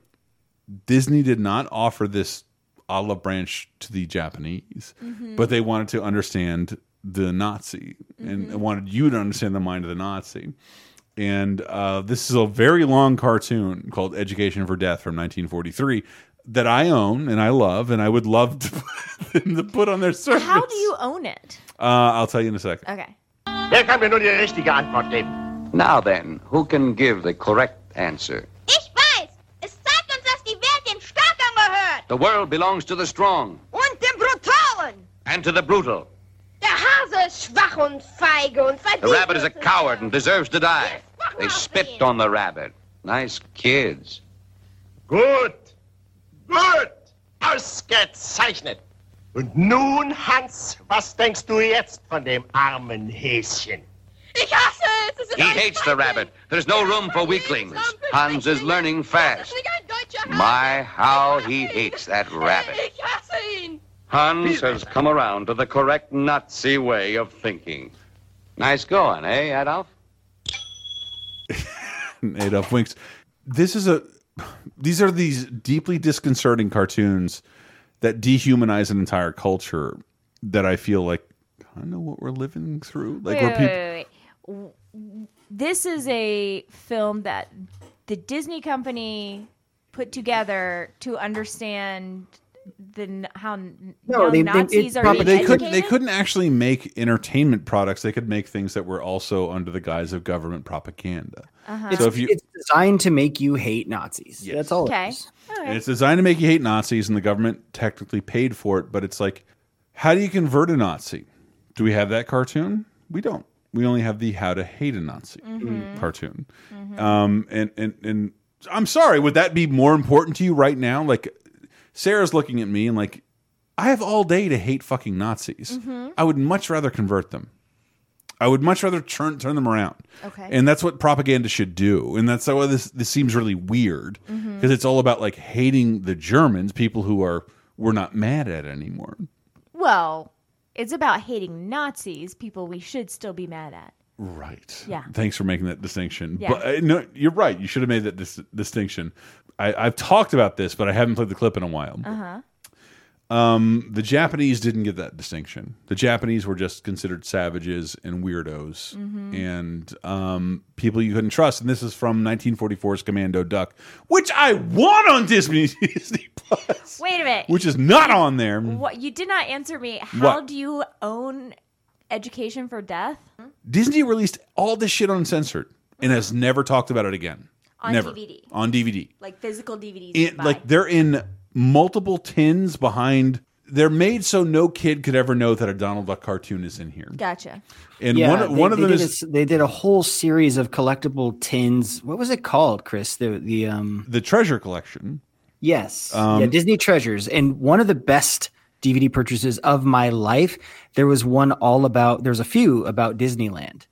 A: Disney did not offer this olive branch to the Japanese,
B: Mm-hmm.
A: but they wanted to understand the Nazi and
B: Mm-hmm.
A: wanted you to understand the mind of the Nazi. And uh, this is a very long cartoon called Education for Death from 1943 that I own and I love, and I would love to put, them to put on their service.
B: How do you own it?
A: Uh, I'll tell you in a second.
B: Okay.
E: Wer kann mir nur die richtige Antwort geben?
O: Now then, who can give the correct answer?
P: Ich weiß! Es zeigt uns, dass die Welt den Starken gehört!
O: The world belongs to the strong
P: Und dem Brutalen!
O: and to the brutal.
P: Der Hase ist schwach und feige und
O: The rabbit is a coward and deserves to die. They spit on the rabbit. Nice kids.
E: Gut. Gut. Ausgezeichnet. Und nun, Hans, was denkst du jetzt von dem armen Häschen?
P: Ich hasse es! Es ist
O: He hates the rabbit. There's no room for weaklings. Hans is learning fast. My, how he hates that rabbit.
P: Ich hasse ihn!
O: Hans has come around to the correct Nazi way of thinking. Nice going, eh, Adolf?
A: Adolf Winks. This is a. These are these deeply disconcerting cartoons that dehumanize an entire culture. That I feel like I know what we're living through. Like
B: wait,
A: where people.
B: wait, wait, wait. This is a film that the Disney company put together to understand the how
C: No, they- they-
B: Nazis
C: it
B: are
C: probably-
B: being
A: They couldn't. They couldn't actually make entertainment products. They could make things that were also under the guise of government propaganda.
B: Uh-huh.
A: So if you,
C: it's designed to make you hate Nazis. That's all.
B: Okay.
C: It is.
A: And it's designed to make you hate Nazis, and the government technically paid for it. But it's like, how do you convert a Nazi? Do we have that cartoon? We don't. We only have the How to Hate a Nazi
B: Mhm.
A: cartoon. Um, and and and I'm sorry, would that be more important to you right now? Like, Sarah's looking at me and like, I have all day to hate fucking Nazis.
B: Mhm.
A: I would much rather convert them. I would much rather turn turn them around.
B: Okay.
A: And that's what propaganda should do. And that's why this this seems really weird because
B: Mhm.
A: it's all about like hating the Germans, people who are we're not mad at anymore.
B: Well, it's about hating Nazis, people we should still be mad at.
A: Right.
B: Yeah.
A: Thanks for making that distinction.
B: Yeah.
A: But uh, no, you're right. You should have made that dis distinction. I, I've talked about this, but I haven't played the clip in a while.
B: Uh huh.
A: Um, the Japanese didn't get that distinction. The Japanese were just considered savages and weirdos
B: Mhm.
A: and um, people you couldn't trust. And this is from 1944's Commando Duck, which I want on Disney, Disney Plus,
B: Wait a minute.
A: which is not on there.
B: What you did not answer me. How
A: What?
B: do you own Education for Death
A: Disney released all this shit uncensored and has never talked about it again.
B: On
A: never.
B: DVD?
A: On DVD.
B: Like physical DVDs. you
A: in, like they're in multiple tins behind. They're made so no kid could ever know that a Donald Duck cartoon is in here.
B: Gotcha.
A: And
C: Yeah,
A: one
C: they-
A: one of them is
C: a s- they did a whole series of collectible tins. What was it called, Chris? The the um
A: the treasure collection.
C: Yes.
A: Um,
C: yeah, Disney Treasures. And one of the best DVD purchases of my life, there was one all about there's a few about Disneyland.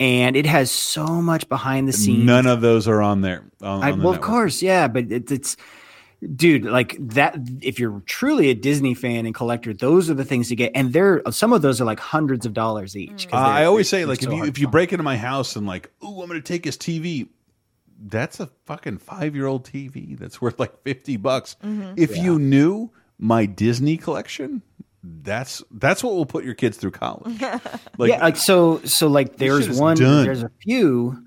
C: And it has so much behind the scenes.
A: None of those are on there. On,
C: I,
A: on the
C: well, of course, yeah, but it, it's dude like that. If you're truly a Disney fan and collector, those are the things to get, and they're some of those are like hundreds of dollars each
A: Uh, I always say
C: they're
A: like if
C: so
A: you if you break into my house and like, oh, I'm going to take his TV. That's a fucking five year old TV that's worth like fifty bucks.
C: Mhm.
A: If
C: Yeah.
A: you knew my Disney collection, that's that's what will put your kids through college. Like,
C: yeah, like so, so like there's one,
A: done.
C: there's a few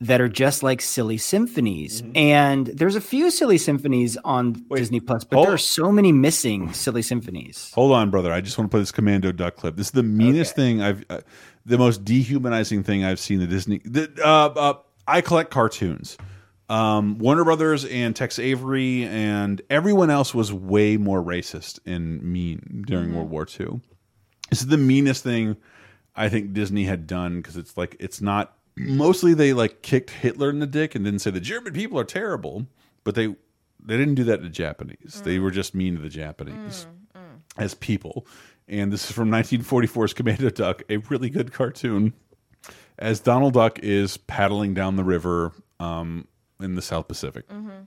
C: that are just like silly symphonies,
A: Mm-hmm.
C: and there's a few silly symphonies on Disney Plus, but
A: hold-
C: there are so many missing silly symphonies.
A: Hold on, brother. I just want to play this Commando Duck clip. This is the meanest thing I've, uh, the most dehumanizing thing I've seen. The Disney. The, uh, uh, I collect cartoons. Um, Warner Brothers and Tex Avery and everyone else was way more racist and mean during World War II. This is the meanest thing I think Disney had done because it's like it's not. Mostly they like kicked Hitler in the dick and didn't say the German people are terrible, but they they didn't do that to the Japanese. They were just mean to the Japanese as people. And this is from 1944's Commando Duck, a really good cartoon. As Donald Duck is paddling down the river um, in the South Pacific. Mm-hmm.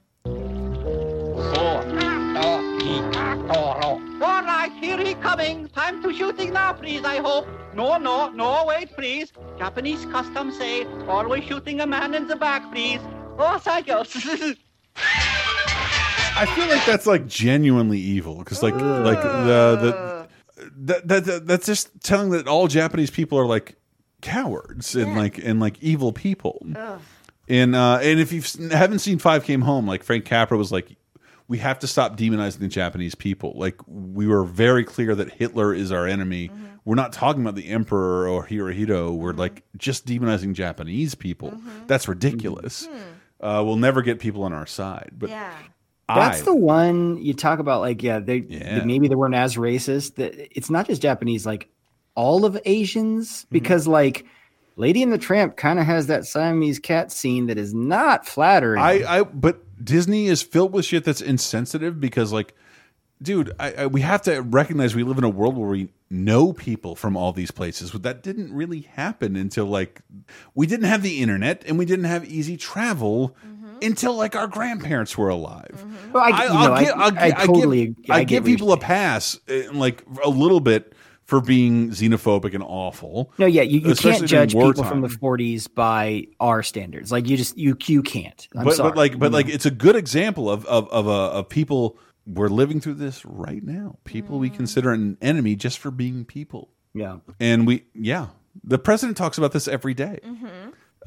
Q: All right, here he coming. Time to shooting now, please, I hope. No, no, no, wait, please. Japanese customs say always shooting a man in the back, please. Oh, thank you.
A: I feel like that's like genuinely evil because like like the the that, that, that that's just telling that all Japanese people are like cowards and like and like evil people. And uh and if you haven't seen Five Came Home, like Frank Capra was like, we have to stop demonizing the Japanese people. Like we were very clear that Hitler is our enemy. We're not talking about the emperor or Hirohito. We're like just demonizing Japanese people. That's ridiculous. Uh, we'll never get people on our side. But
B: yeah.
C: That's
A: I-
C: the one you talk about. Like, yeah, they,
A: Yeah.
C: they- maybe they weren't as racist. That it's not just Japanese, like all of Asians,
A: Mm-hmm.
C: because like Lady and the Tramp kind of has that Siamese cat scene that is not flattering.
A: I, I, but Disney is filled with shit that's insensitive because, like, dude, I, I, we have to recognize we live in a world where we know people from all these places. But that didn't really happen until like we didn't have the internet and we didn't have easy travel until like our grandparents were alive.
C: Well, I- you know, I-
A: give, I'll,
C: I
A: gi- I
C: totally-
A: give,
C: I
A: I give people a pass, uh, like a little bit for being xenophobic and awful.
C: no, yeah, you, you can't judge people from the 40s by our standards. Like you just you you can't. I'm
A: but,
C: sorry.
A: but like but like it's a good example of of of, uh, of people we're living through this right now people we consider an enemy just for being people
C: yeah
A: and we yeah the president talks about this every day.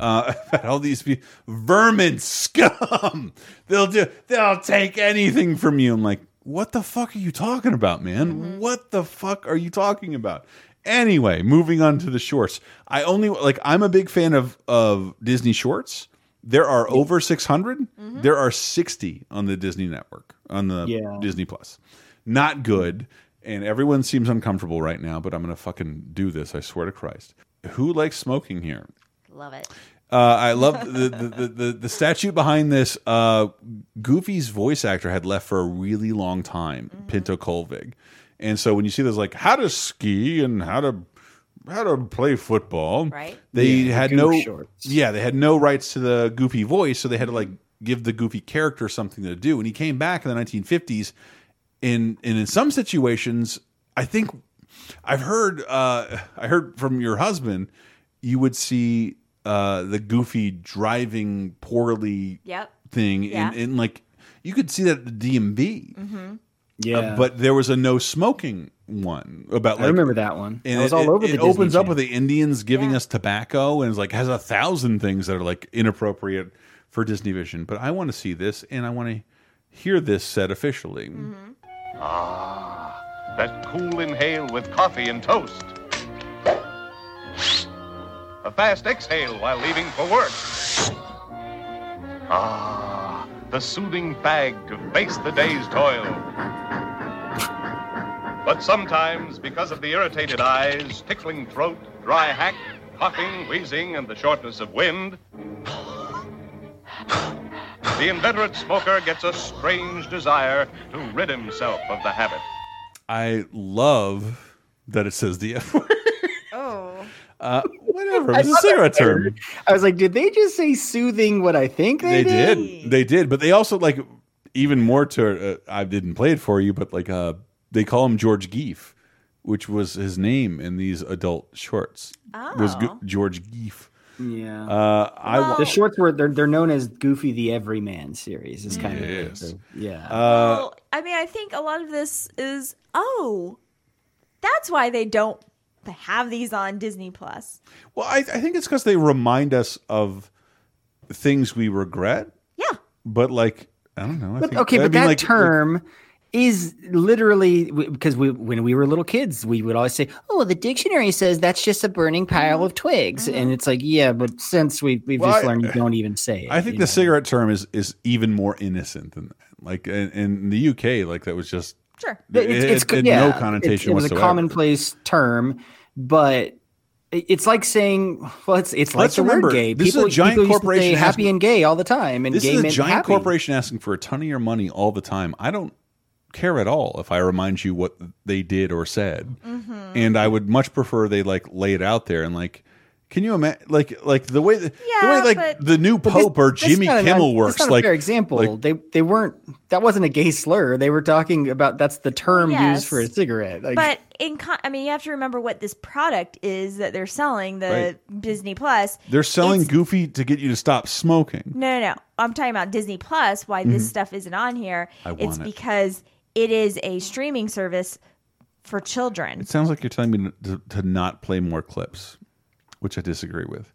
A: Uh, about all these people, vermin scum. They'll do. They'll take anything from you. I'm like, what the fuck are you talking about, man? Mm-hmm. What the fuck are you talking about? Anyway, moving on to the shorts. I only like. I'm a big fan of of Disney shorts. There are over 600. Mm-hmm. There are 60 on the Disney network on the
C: Yeah.
A: Disney Plus. Not good, and everyone seems uncomfortable right now. But I'm gonna fucking do this. I swear to Christ. Who likes smoking here?
B: Love it.
A: Uh, I love the, the, the, the, the statue behind this. Uh, Goofy's voice actor had left for a really long time, Pinto Colvig. And so when you see those, like how to ski and how to how to play football,
B: Right.
A: They
C: Yeah,
A: had
C: goof
A: no,
C: shorts.
A: yeah, they had no rights to the Goofy voice, so they had to like give the Goofy character something to do. And he came back in the 1950s, in and in some situations, I think I've heard uh, I heard from your husband, you would see uh, the Goofy driving poorly
B: Yep.
A: thing,
B: Yeah.
A: and, and like you could see that at the DMV.
B: Mm-hmm.
C: Yeah.
A: Uh, but there was a no smoking one about. Like, I
C: remember that one.
A: And
C: That was
A: it,
C: all over
A: it,
C: the
A: it
C: Disney
A: opens up
C: Channel.
A: with the Indians giving us tobacco, and it's like has a thousand things that are like inappropriate for Disney Vision. But I want to see this, and I want to hear this said officially.
I: Ah, that cool inhale with coffee and toast. A fast exhale while leaving for work. Ah, the soothing fag to face the day's toil. But sometimes, because of the irritated eyes, tickling throat, dry hack, coughing, wheezing, and the shortness of wind, the inveterate smoker gets a strange desire to rid himself of the habit.
A: I love that it says the F word.
B: Oh.
A: Uh, whatever. It's a cigarette term.
C: I was like, did they just say soothing what I think they,
A: They did. They did. But they also like even more to. Uh, I didn't play it for you, but like uh, they call him George Geef, which was his name in these adult shorts. Was Go- George Geef.
C: Yeah.
A: Uh, I wa-
C: the shorts were they're they're known as Goofy the Everyman series. Is kind
A: Yes.
C: of the- yeah.
A: Uh,
B: well, I mean, I think a lot of this is oh, that's why they don't have these on Disney Plus.
A: Well, I, I think it's because they remind us of things we regret.
B: Yeah.
A: But like, I don't know. I
C: But,
A: think,
C: okay,
A: I
C: but
A: mean,
C: that
A: like,
C: term is literally because we when we were little kids, we would always say, "Oh, the dictionary says that's just a burning pile of twigs," mm-hmm. and it's like, yeah, but since we we've
A: Well,
C: just
A: I-
C: learned you don't even say it.
A: I think the
C: know?
A: cigarette term is is even more innocent than that. Like in, in the UK, like that was just
B: Sure.
A: It,
C: It's- it's-
A: it had
C: yeah,
A: no connotation
C: it's- It was
A: whatsoever.
C: a commonplace term, but it's like saying, well, it's it's like
A: Let's
C: the
A: remember,
C: word gay.
A: this is a
C: People,
A: giant
C: people
A: corporation
C: say
A: has-
C: happy and gay all the time, and
A: this
C: gay
A: is a giant
C: happy.
A: corporation asking for a ton of your money all the time. I don't care at all if I remind you what they did or said,
C: Mm-hmm.
A: and I would much prefer they like lay it out there and like. Can you imagine, like, like the way, the, the way, like
B: but-
A: the new
C: But this-
A: Pope or Jimmy
C: not an-
A: Kimmel
C: that's
A: works?
C: not a
A: like,
C: fair example.
A: like-
C: they they weren't. That wasn't a gay slur. They were talking about that's the term
B: Yes.
C: used for a cigarette. Like,
B: but in con- I mean, you have to remember what this product is that they're selling, the
A: Right.
B: Disney Plus.
A: they're selling
B: It's-
A: Goofy to get you to stop smoking.
B: No, no, no. I'm talking about Disney Plus. Why
A: Mhm.
B: this stuff isn't on here?
A: I
B: it's
A: it.
B: because it is a streaming service for children.
A: It sounds like you're telling me to, to not play more clips, which I disagree with.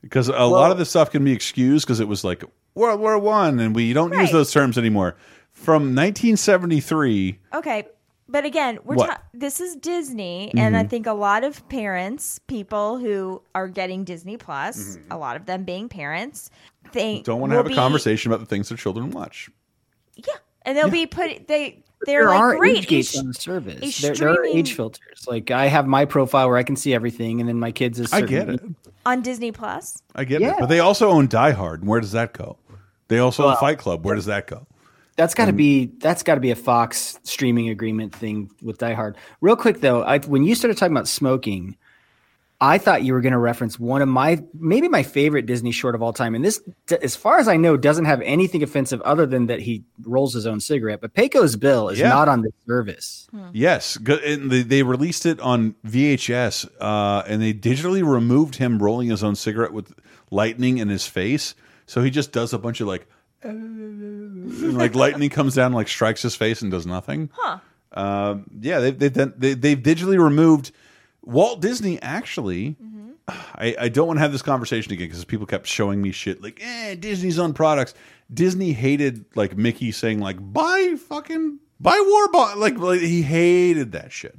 A: Because a lot of this stuff can be excused because it was like World War One, and we don't use those terms anymore. From 1973,
B: Okay, but again, we're ta- this is Disney, and I
A: Mhm.
B: think a lot of parents, people who are getting Disney Plus, a lot of them being parents, they
A: Mm-hmm. don't want to have a
B: be-
A: conversation about the things their children watch.
B: Yeah, and they'll be put they they're
C: there
B: like
C: are
B: great
C: age gates on the service. There, there are age filters. Like I have my profile where I can see everything, and then my kids is.
A: I get it.
B: on Disney Plus.
A: I get
C: Yeah.
A: it. But they also own Die Hard. And where does that go? They also own Fight Club. Where does that go?
C: That's got to be that's got to be a Fox streaming agreement thing with Die Hard. Real quick though, I, when you started talking about smoking, I thought you were going to reference one of my maybe my favorite Disney short of all time, and this, as far as I know, doesn't have anything offensive other than that he rolls his own cigarette. But Pecos Bill is
A: Yeah.
C: not on the service.
A: Yes, and they, they released it on VHS, uh, and they digitally removed him rolling his own cigarette with lightning in his face. So he just does a bunch of like, and, like lightning comes down, and, like strikes his face and does nothing.
B: Huh.
A: Um, yeah, they've they've, done, they, they've digitally removed Walt Disney. Actually, I, I don't want to have this conversation again because people kept showing me shit like, eh, Disney's on products. Disney hated like Mickey saying like, buy fucking buy Warbot. Like, like he hated that shit.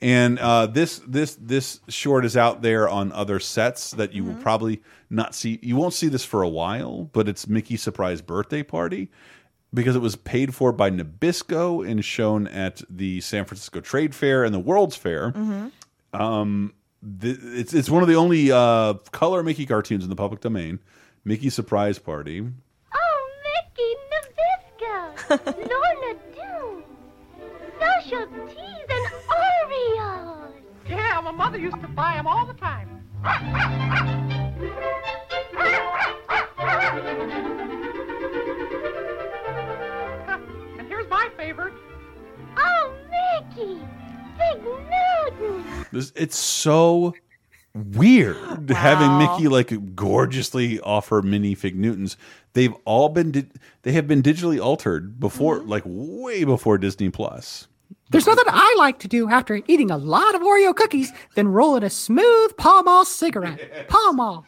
A: And uh, this this this short is out there on other sets that you will probably not see. You won't see this for a while, but it's Mickey's surprise birthday party because it was paid for by Nabisco and shown at the San Francisco Trade Fair and the World's Fair. Um, th it's it's one of the only uh, color Mickey cartoons in the public domain. Mickey's surprise party.
P: Oh, Mickey Nabisco, Lorna Doone, Social Teas, and Oreos.
E: Yeah, my mother used to buy them all the time. and here's my favorite.
P: Oh, Mickey, Fig Newton.
A: This it's so weird having Mickey like gorgeously offer mini Fig Newtons. They've all been di they have been digitally altered before, like way before Disney Plus.
R: There's nothing I like to do after eating a lot of Oreo cookies than rolling a smooth Pall Mall cigarette. Pall Mall.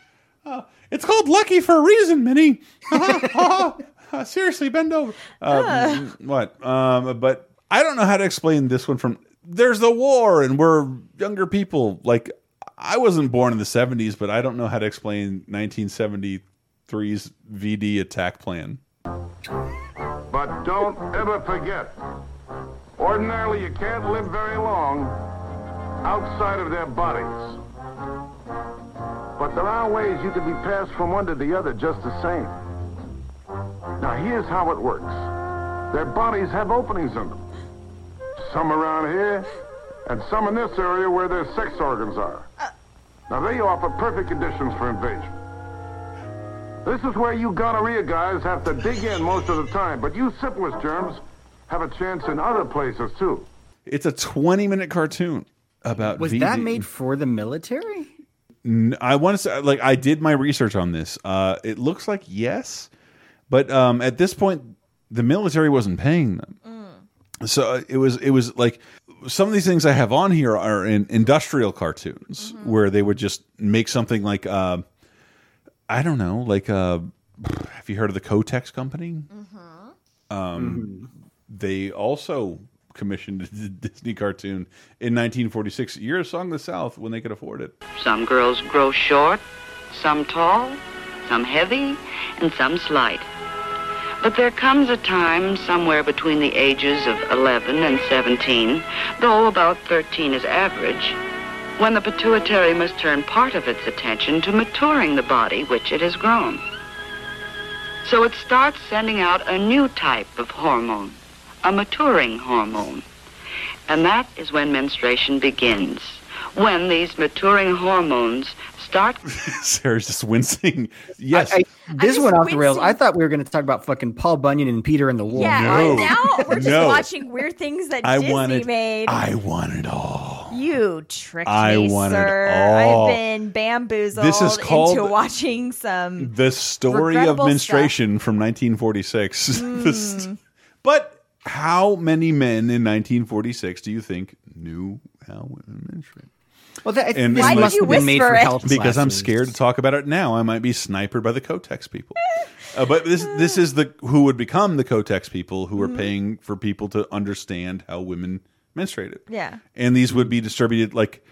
A: It's called Lucky for a reason, Minnie. Uh, seriously, bend over. Um, what? Um, but I don't know how to explain this one from. There's the war, and we're younger people. Like I wasn't born in the '70s, but I don't know how to explain 1973's VD attack plan.
I: But don't ever forget, ordinarily you can't live very long outside of their bodies. But there are ways you can be passed from one to the other just the same. Now here's how it works. Their bodies have openings in them. Some around here, and some in this area where their sex organs are.
S: Now, they offer perfect conditions for invasion. This is where you gonorrhea guys have to dig in most of the time, but you syphilis germs have a chance in other places, too.
A: It's a 20 minute cartoon about
C: Was
A: VD.
C: that made for the military?
A: I want to say, like, I did my research on this. Uh, it looks like yes, but um, at this point, the military wasn't paying them. So uh, it was, it was like some of these things I have on here are in industrial cartoons where they would just make something like, uh, I don't know, like, uh, have you heard of the Kotex company? Um, They also commissioned a Disney cartoon in 1946, Year of Song of the South, when they could afford it.
F: Some girls grow short, some tall, some heavy, and some slight. But there comes a time somewhere between the ages of 11 and 17, though about 13 is average, when the pituitary must turn part of its attention to maturing the body which it has grown. So it starts sending out a new type of hormone, a maturing hormone. And that is when menstruation begins. When these maturing hormones start
A: Sarah's just wincing. Yes.
C: I, this went off the rails. I thought we were going to talk about fucking Paul Bunyan and Peter and the Wolf.
B: Yeah,
A: No.
B: now we're just
A: No.
B: watching weird things that
A: I
B: Disney
A: wanted,
B: made.
A: I want it all.
B: you tricked
A: I
B: me,
A: want it
B: sir.
A: all.
B: I've been bamboozled
A: This is called-
B: into watching some.
A: The story of
B: Regrettable
A: menstruation from 1946.
B: Hmm.
A: The st- but how many men in 1946 do you think knew how women menstruate?
C: Well, that,
A: And- Why did
C: must
B: you
C: have made
B: whisper
C: for
B: it?
C: health
A: Because I'm scared to talk about it now. I might be sniped by the Kotex people. Uh, but this this is the who would become the Kotex people who are
B: Mm-hmm.
A: paying for people to understand how women menstruated.
B: Yeah.
A: and these would be distributed like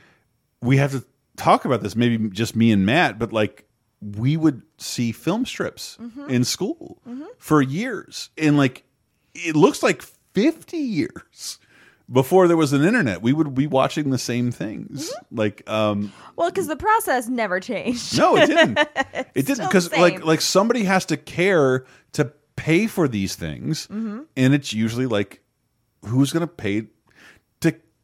A: we have to talk about this maybe just me and matt but like we would see film strips
B: Mm-hmm.
A: in school for years and like it looks like 50 years before there was an internet we would be watching the same things
B: Mm-hmm.
A: like um
B: Well, because the process never changed.
A: no it didn't it didn't because like like somebody has to care to pay for these things
B: Mm-hmm.
A: and it's usually like who's gonna pay to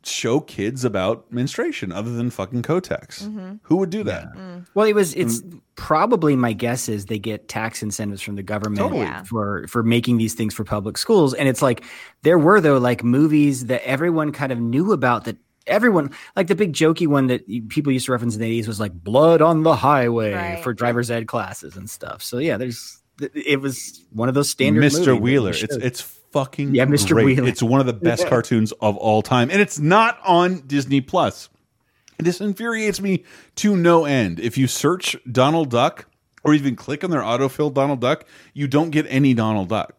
A: show kids about menstruation other than fucking Kotex?
B: Mm-hmm.
A: Who would do that?
C: Well, it was. It's probably my guess is they get tax incentives from the government
A: Totally.
B: Yeah.
C: for for making these things for public schools, and it's like there were though like movies that everyone kind of knew about that. Everyone like the big jokey one that people used to reference in the eighties was like "Blood on the Highway"
B: Right.
C: for driver's ed classes and stuff. So yeah, there's it was one of those standard.
A: Mr.
C: movies
A: Wheeler. It's it's fucking
C: Yeah, Mr.
A: great.
C: Wheeler.
A: It's one of the best cartoons of all time, and it's not on Disney Plus. This infuriates me to no end. If you search Donald Duck or even click on their autofill Donald Duck, you don't get any Donald Duck.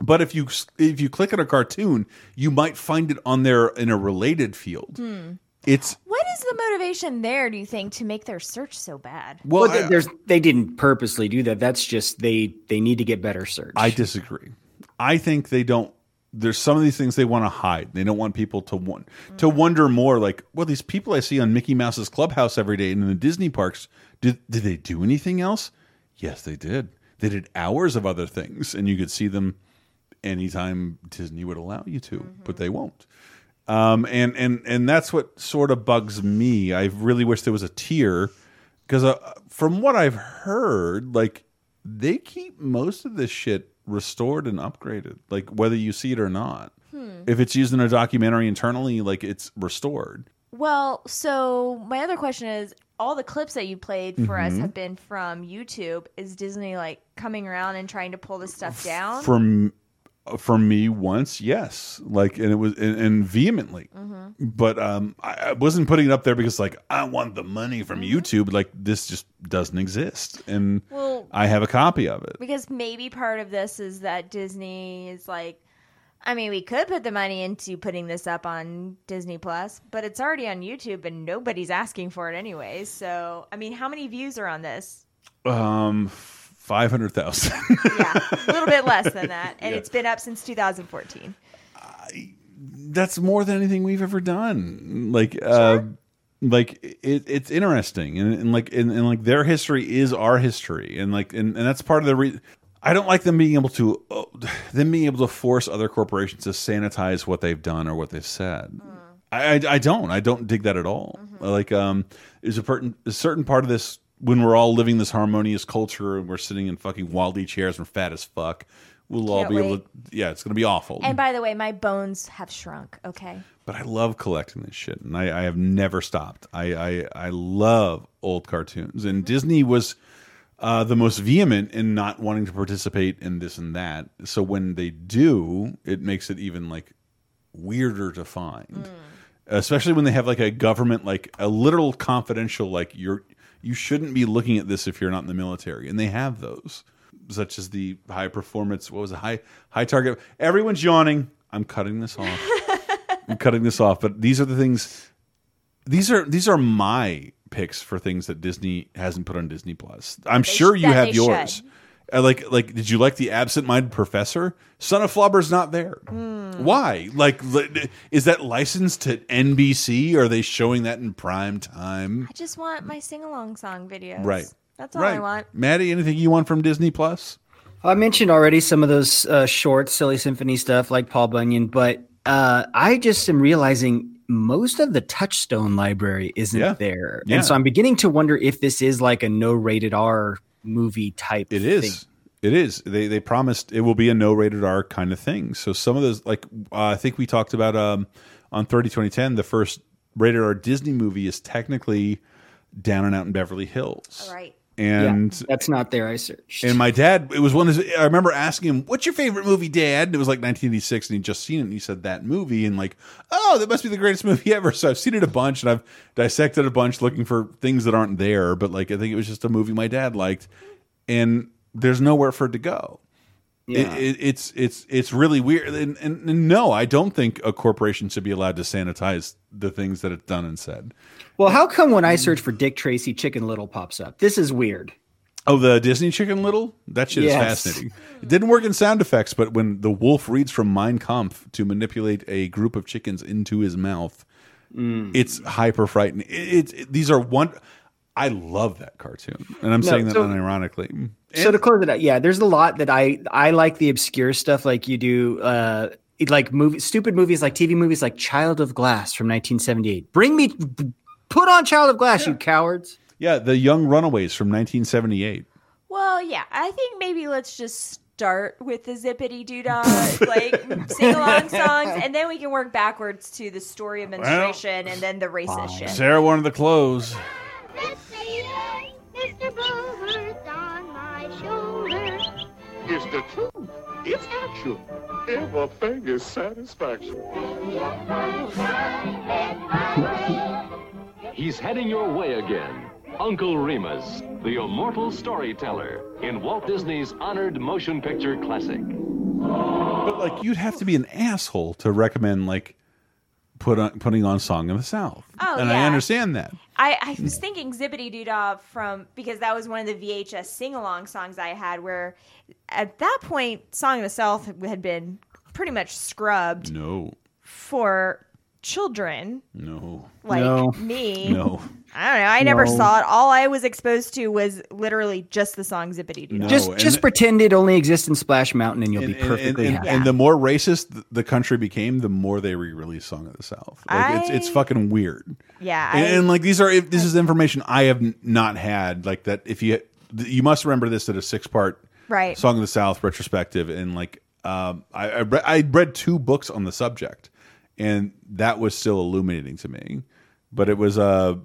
A: But if you if you click on a cartoon, you might find it on there in a related field. Hmm. It's
B: What is the motivation there? Do you think to make their search so bad?
A: well,
C: Well,
A: I-
C: there's they didn't purposely do that. That's just they they need to get better search.
A: I disagree. I think they don't. There's some of these things they want to hide. They don't want people to want to wonder more. Like, well, these people I see on Mickey Mouse's Clubhouse every day and in the Disney parks, did did they do anything else? Yes, they did. They did hours of other things, and you could see them anytime Disney would allow you to, but they won't. Um, and and and that's what sort of bugs me. I really wish there was a tier because uh, from what I've heard, like they keep most of this shit restored and upgraded, like whether you see it or not. If it's used in a documentary internally, like it's restored.
B: Well, so my other question is all the clips that you played for us
A: Mhm.
B: have been from YouTube. Is Disney like coming around and trying to pull this stuff down?
A: From for me once, yes, like and it was and, and vehemently. But um, I, I wasn't putting it up there because like I want the money from YouTube. Like this just doesn't exist, and
B: Well-
A: I have a copy of it.
B: because maybe part of this is that Disney is like I mean, we could put the money into putting this up on Disney Plus, but it's already on YouTube and nobody's asking for it anyway So, I mean, how many views are on this?
A: Um, five hundred thousand.
B: yeah, A little bit less than that, and
A: Yeah.
B: it's been up since 2014.
A: that's more than anything we've ever done. Like, uh, like it, it's interesting, and, and like, and, and like their history is our history, and like, and, and that's part of the. Re I don't like them being able to, uh, them being able to force other corporations to sanitize what they've done or what they've said. I I, I, I don't. I don't dig that at all.
B: Mm-hmm.
A: Like, um, there's a, a certain part of this when we're all living this harmonious culture and we're sitting in fucking WALL-E chairs and we're fat as fuck. We'll all
B: Can't
A: be able
B: wait.
A: to. Yeah, it's gonna be awful.
B: And by the way, my bones have shrunk. Okay.
A: but I love collecting this shit, and I, I have never stopped. I, I I love old cartoons, and Disney was uh, the most vehement in not wanting to participate in this and that. So when they do, it makes it even like weirder to find, especially when they have like a government, like a literal confidential, like you're you shouldn't be looking at this if you're not in the military, and they have those, such as the high performance. What was it? High high target. Everyone's yawning. I'm cutting this off. I'm cutting this off, but these are the things. These are these are my picks for things that Disney hasn't put on Disney Plus. I'm
B: They
A: sure you have yours.
B: should.
A: Uh, like like did you like the absent-minded professor? Son of Flubber's not there.
B: Hmm.
A: Why? Like is that licensed to NBC? Are they showing that in prime time?
B: I just want my sing along song videos.
A: Right.
B: That's all
A: right.
B: I want.
A: Maddie, anything you want from Disney Plus?
C: I mentioned already some of those uh, short, silly symphony stuff like Paul Bunyan, but uh, I just am realizing most of the Touchstone library isn't
A: Yeah.
C: there,
A: Yeah.
C: and so I'm beginning to wonder if this is like a no rated R movie type.
A: It is. It is. They they promised it will be a no rated R kind of thing. So some of those, like uh, I think we talked about um, on 30 2010, the first rated R Disney movie is technically Down and Out in Beverly Hills.
B: Right.
A: And
C: Yeah, that's not there. I searched.
A: and my dad, it was one of his, I remember asking him, "What's your favorite movie, Dad?" And it was like 1986, and he'd just seen it, and he said that movie, and like, oh, that must be the greatest movie ever. So I've seen it a bunch, and I've dissected a bunch, looking for things that aren't there. But like, I think it was just a movie my dad liked, and there's nowhere for it to go. It- it, it's it's it's really weird, and, and, and no, I don't think a corporation should be allowed to sanitize the things that it's done and said.
C: Well, how come when I search for Dick Tracy, Chicken Little pops up? This is weird.
A: Oh, the Disney Chicken Little? That shit
C: Yes.
A: is fascinating. It didn't work in sound effects, but when the wolf reads from Mein Kampf to manipulate a group of chickens into his mouth,
C: Mm.
A: it's hyper frightening. It, it, these are one. I love that cartoon, and I'm
C: No,
A: saying that
C: so-
A: unironically.
C: so to close it out, yeah, there's a lot that I I like the obscure stuff like you do. Uh, like movie, stupid movies, like TV movies, like Child of Glass from 1978. Bring me, put on Child of Glass, you cowards.
A: Yeah, the Young Runaways from 1978.
B: Well, yeah, I think maybe let's just start with the zippity doo dah, like sing along songs, and then we can work backwards to the story of menstruation and then the racist shit.
A: Sarah wanted the clothes.
P: Mr. Bluebird's on my shoulder.
S: It's the truth. It's action. Everything is satisfaction.
M: He's heading your way again. Uncle Remus, the immortal storyteller in Walt Disney's honored motion picture classic.
A: But like, you'd have to be an asshole to recommend like put on putting on Song of the South.
B: Oh,
A: and I understand that.
B: I, I was thinking Zippity Doo Dah from because that was one of the VHS sing along songs I had. Where at that point, Song of the South had been pretty much scrubbed
A: No,
B: for children
A: no,
B: like
C: No.
B: me.
A: no.
B: I don't know. I never
C: No.
B: saw it. All I was exposed to was literally just the song Zippity Doo
A: No,
C: just
A: and-
C: just pretend it only exists in Splash Mountain, and you'll
A: and,
C: be perfectly
A: and-
C: happy.
A: and the more racist the country became, the more they re-released "Song of the South." Like it's it's fucking weird.
B: Yeah,
A: and,
B: I-
A: and, like these are this is information I have not had. Like that, if you you must remember this at a six part
B: Right.
A: "Song of the South" retrospective, and like um, I I, re I read two books on the subject, and that was still illuminating to me. But it was uh,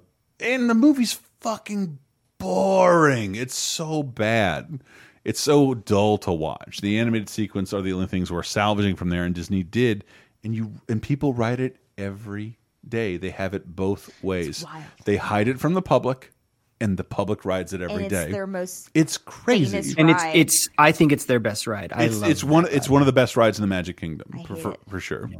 A: and the movie's fucking boring. It's so bad. It's so dull to watch. The animated sequence are the only things we're salvaging from there, and Disney did. And you and people write it every day. They have it both ways.
B: wild.
A: They hide it from the public, and the public rides it every
B: and
A: day.
B: it's their most
A: It's crazy.
B: famous
C: and it's it's I think it's their best ride. I
A: it's
C: love
A: it's one it's one of the best rides in the Magic Kingdom for, for,
B: it.
A: for sure.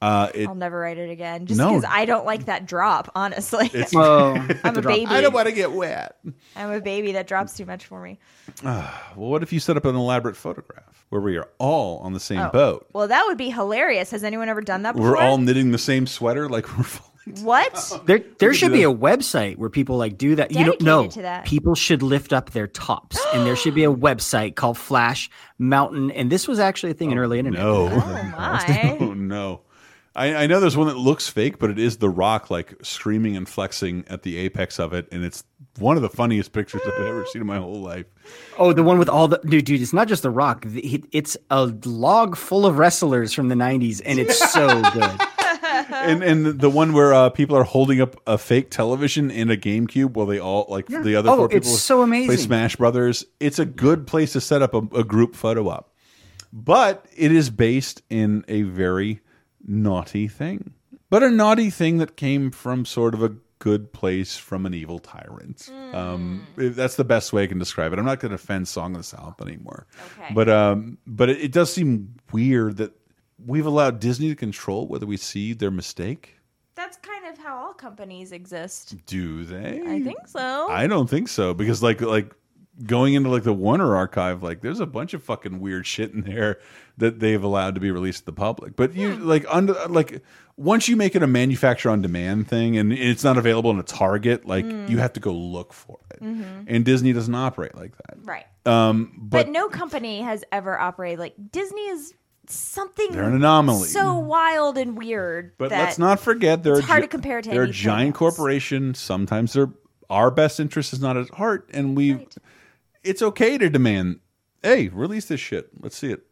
A: Uh, it,
B: I'll never write it again. Just
A: No.
B: because I don't like that drop, honestly.
A: It's-
C: Oh,
B: I'm a baby.
A: I don't want to get wet.
B: I'm a baby that drops too much for me.
A: Well, what if you set up an elaborate photograph where we are all on the same
B: Oh.
A: boat?
B: Well, that would be hilarious. Has anyone ever done that before?
A: We're all knitting the same sweater, like we're. falling-
B: What?
C: There, there should be a website where people like do that. You don't know.
B: Dedicated to that.
C: People should lift up their tops, and there should be a website called Flash Mountain. And this was actually a thing in early internet.
A: No,
B: Oh my.
A: oh no. I, I know there's one that looks fake, but it is The Rock like screaming and flexing at the apex of it, and it's one of the funniest pictures I've ever seen in my whole life.
C: Oh, the one with all the dude, dude. It's not just the Rock. It's a log full of wrestlers from the '90s, and it's so good.
A: and and the one where uh, people are holding up a fake television and a GameCube while they all like the other
C: Oh,
A: four
C: it's
A: people
C: so
A: play
C: amazing.
A: Smash Brothers. It's a good place to set up a, a group photo op, but it is based in a very naughty thing, but a naughty thing that came from sort of a good place from an evil tyrant. Um, that's the best way I can describe it. I'm not going to offend Song of the South anymore,
B: Okay.
A: but um, but it, it does seem weird that we've allowed Disney to control whether we see their mistake.
B: That's kind of how all companies exist.
A: Do they?
B: I think so.
A: I don't think so because like like going into like the Warner archive, like there's a bunch of fucking weird shit in there that they've allowed to be released to the public. But you
B: Hmm.
A: like under like once you make it a manufacturer on demand thing and it's not available in a Target, like
B: Mm.
A: you have to go look for it.
B: Mhm.
A: And Disney doesn't operate like that.
B: Right.
A: Um,
B: But,
A: but,
B: no company has ever operated like Disney is something
A: They're an anomaly.
B: so wild and weird.
A: but let's not forget they're
B: it's hard to compare to
A: They're a giant corporation. Sometimes they're our best interest is not at heart, and we. It's okay to demand. Hey, release this shit. Let's see it.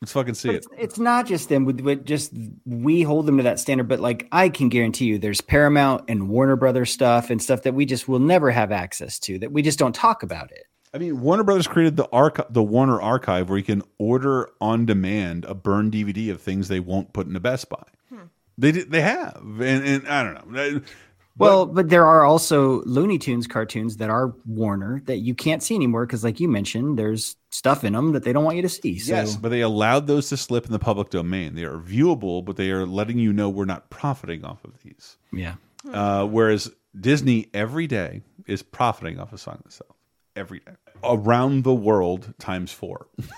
A: Let's fucking see
C: But
A: it.
C: it's, it's not just them. With, with just we hold them to that standard. But like I can guarantee you, there's Paramount and Warner Brothers stuff and stuff that we just will never have access to. That we just don't talk about it.
A: I mean, Warner Brothers created the arch- the Warner Archive, where you can order on demand a burned DVD of things they won't put in a Best Buy. Hmm. They they have, and, and I don't know.
C: Well, but there are also Looney Tunes cartoons that are Warner that you can't see anymore because, like you mentioned, there's stuff in them that they don't want you to see. So
A: Yes, but they allowed those to slip in the public domain. They are viewable, but they are letting you know we're not profiting off of these.
C: Yeah.
A: Uh, whereas Disney every day is profiting off of Song of the South every day around the world times four.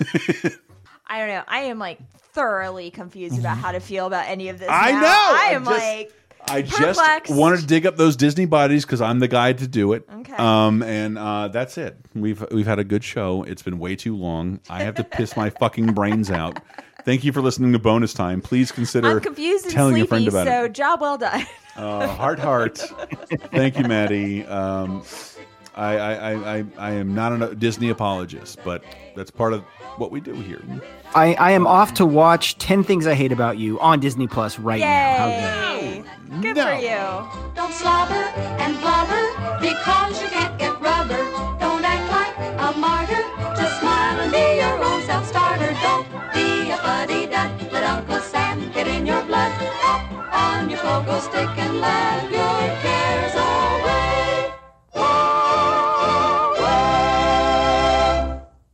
B: I don't know. I am like thoroughly confused about how to feel about any of this.
A: I
B: now.
A: know!
B: I
A: I
B: am
A: just-
B: like
A: I just
B: perplexed.
A: wanted to dig up those Disney bodies because I'm the guy to do it.
B: Okay.
A: Um, and uh, that's it. We've we've had a good show. It's been way too long. I have to piss my fucking brains out. Thank you for listening to bonus time. Please consider
B: I'm confused and
A: telling
B: sleepy.
A: a friend about
B: so
A: it.
B: job well done.
A: Uh, heart, heart. Thank you, Maddie. Um, I, I, I, I, I am not a Disney apologist, but that's part of what we do here.
C: I, I am off to watch 10 Things I Hate About You on Disney Plus right now. How's that?
B: Yay! Good for you.
P: Don't slobber and blubber because you can't get rubber. Don't act like a martyr. Just smile and be your own self-starter. Don't be a fuddy-dud. Let Uncle Sam get in your blood. Hop on your pogo stick and love your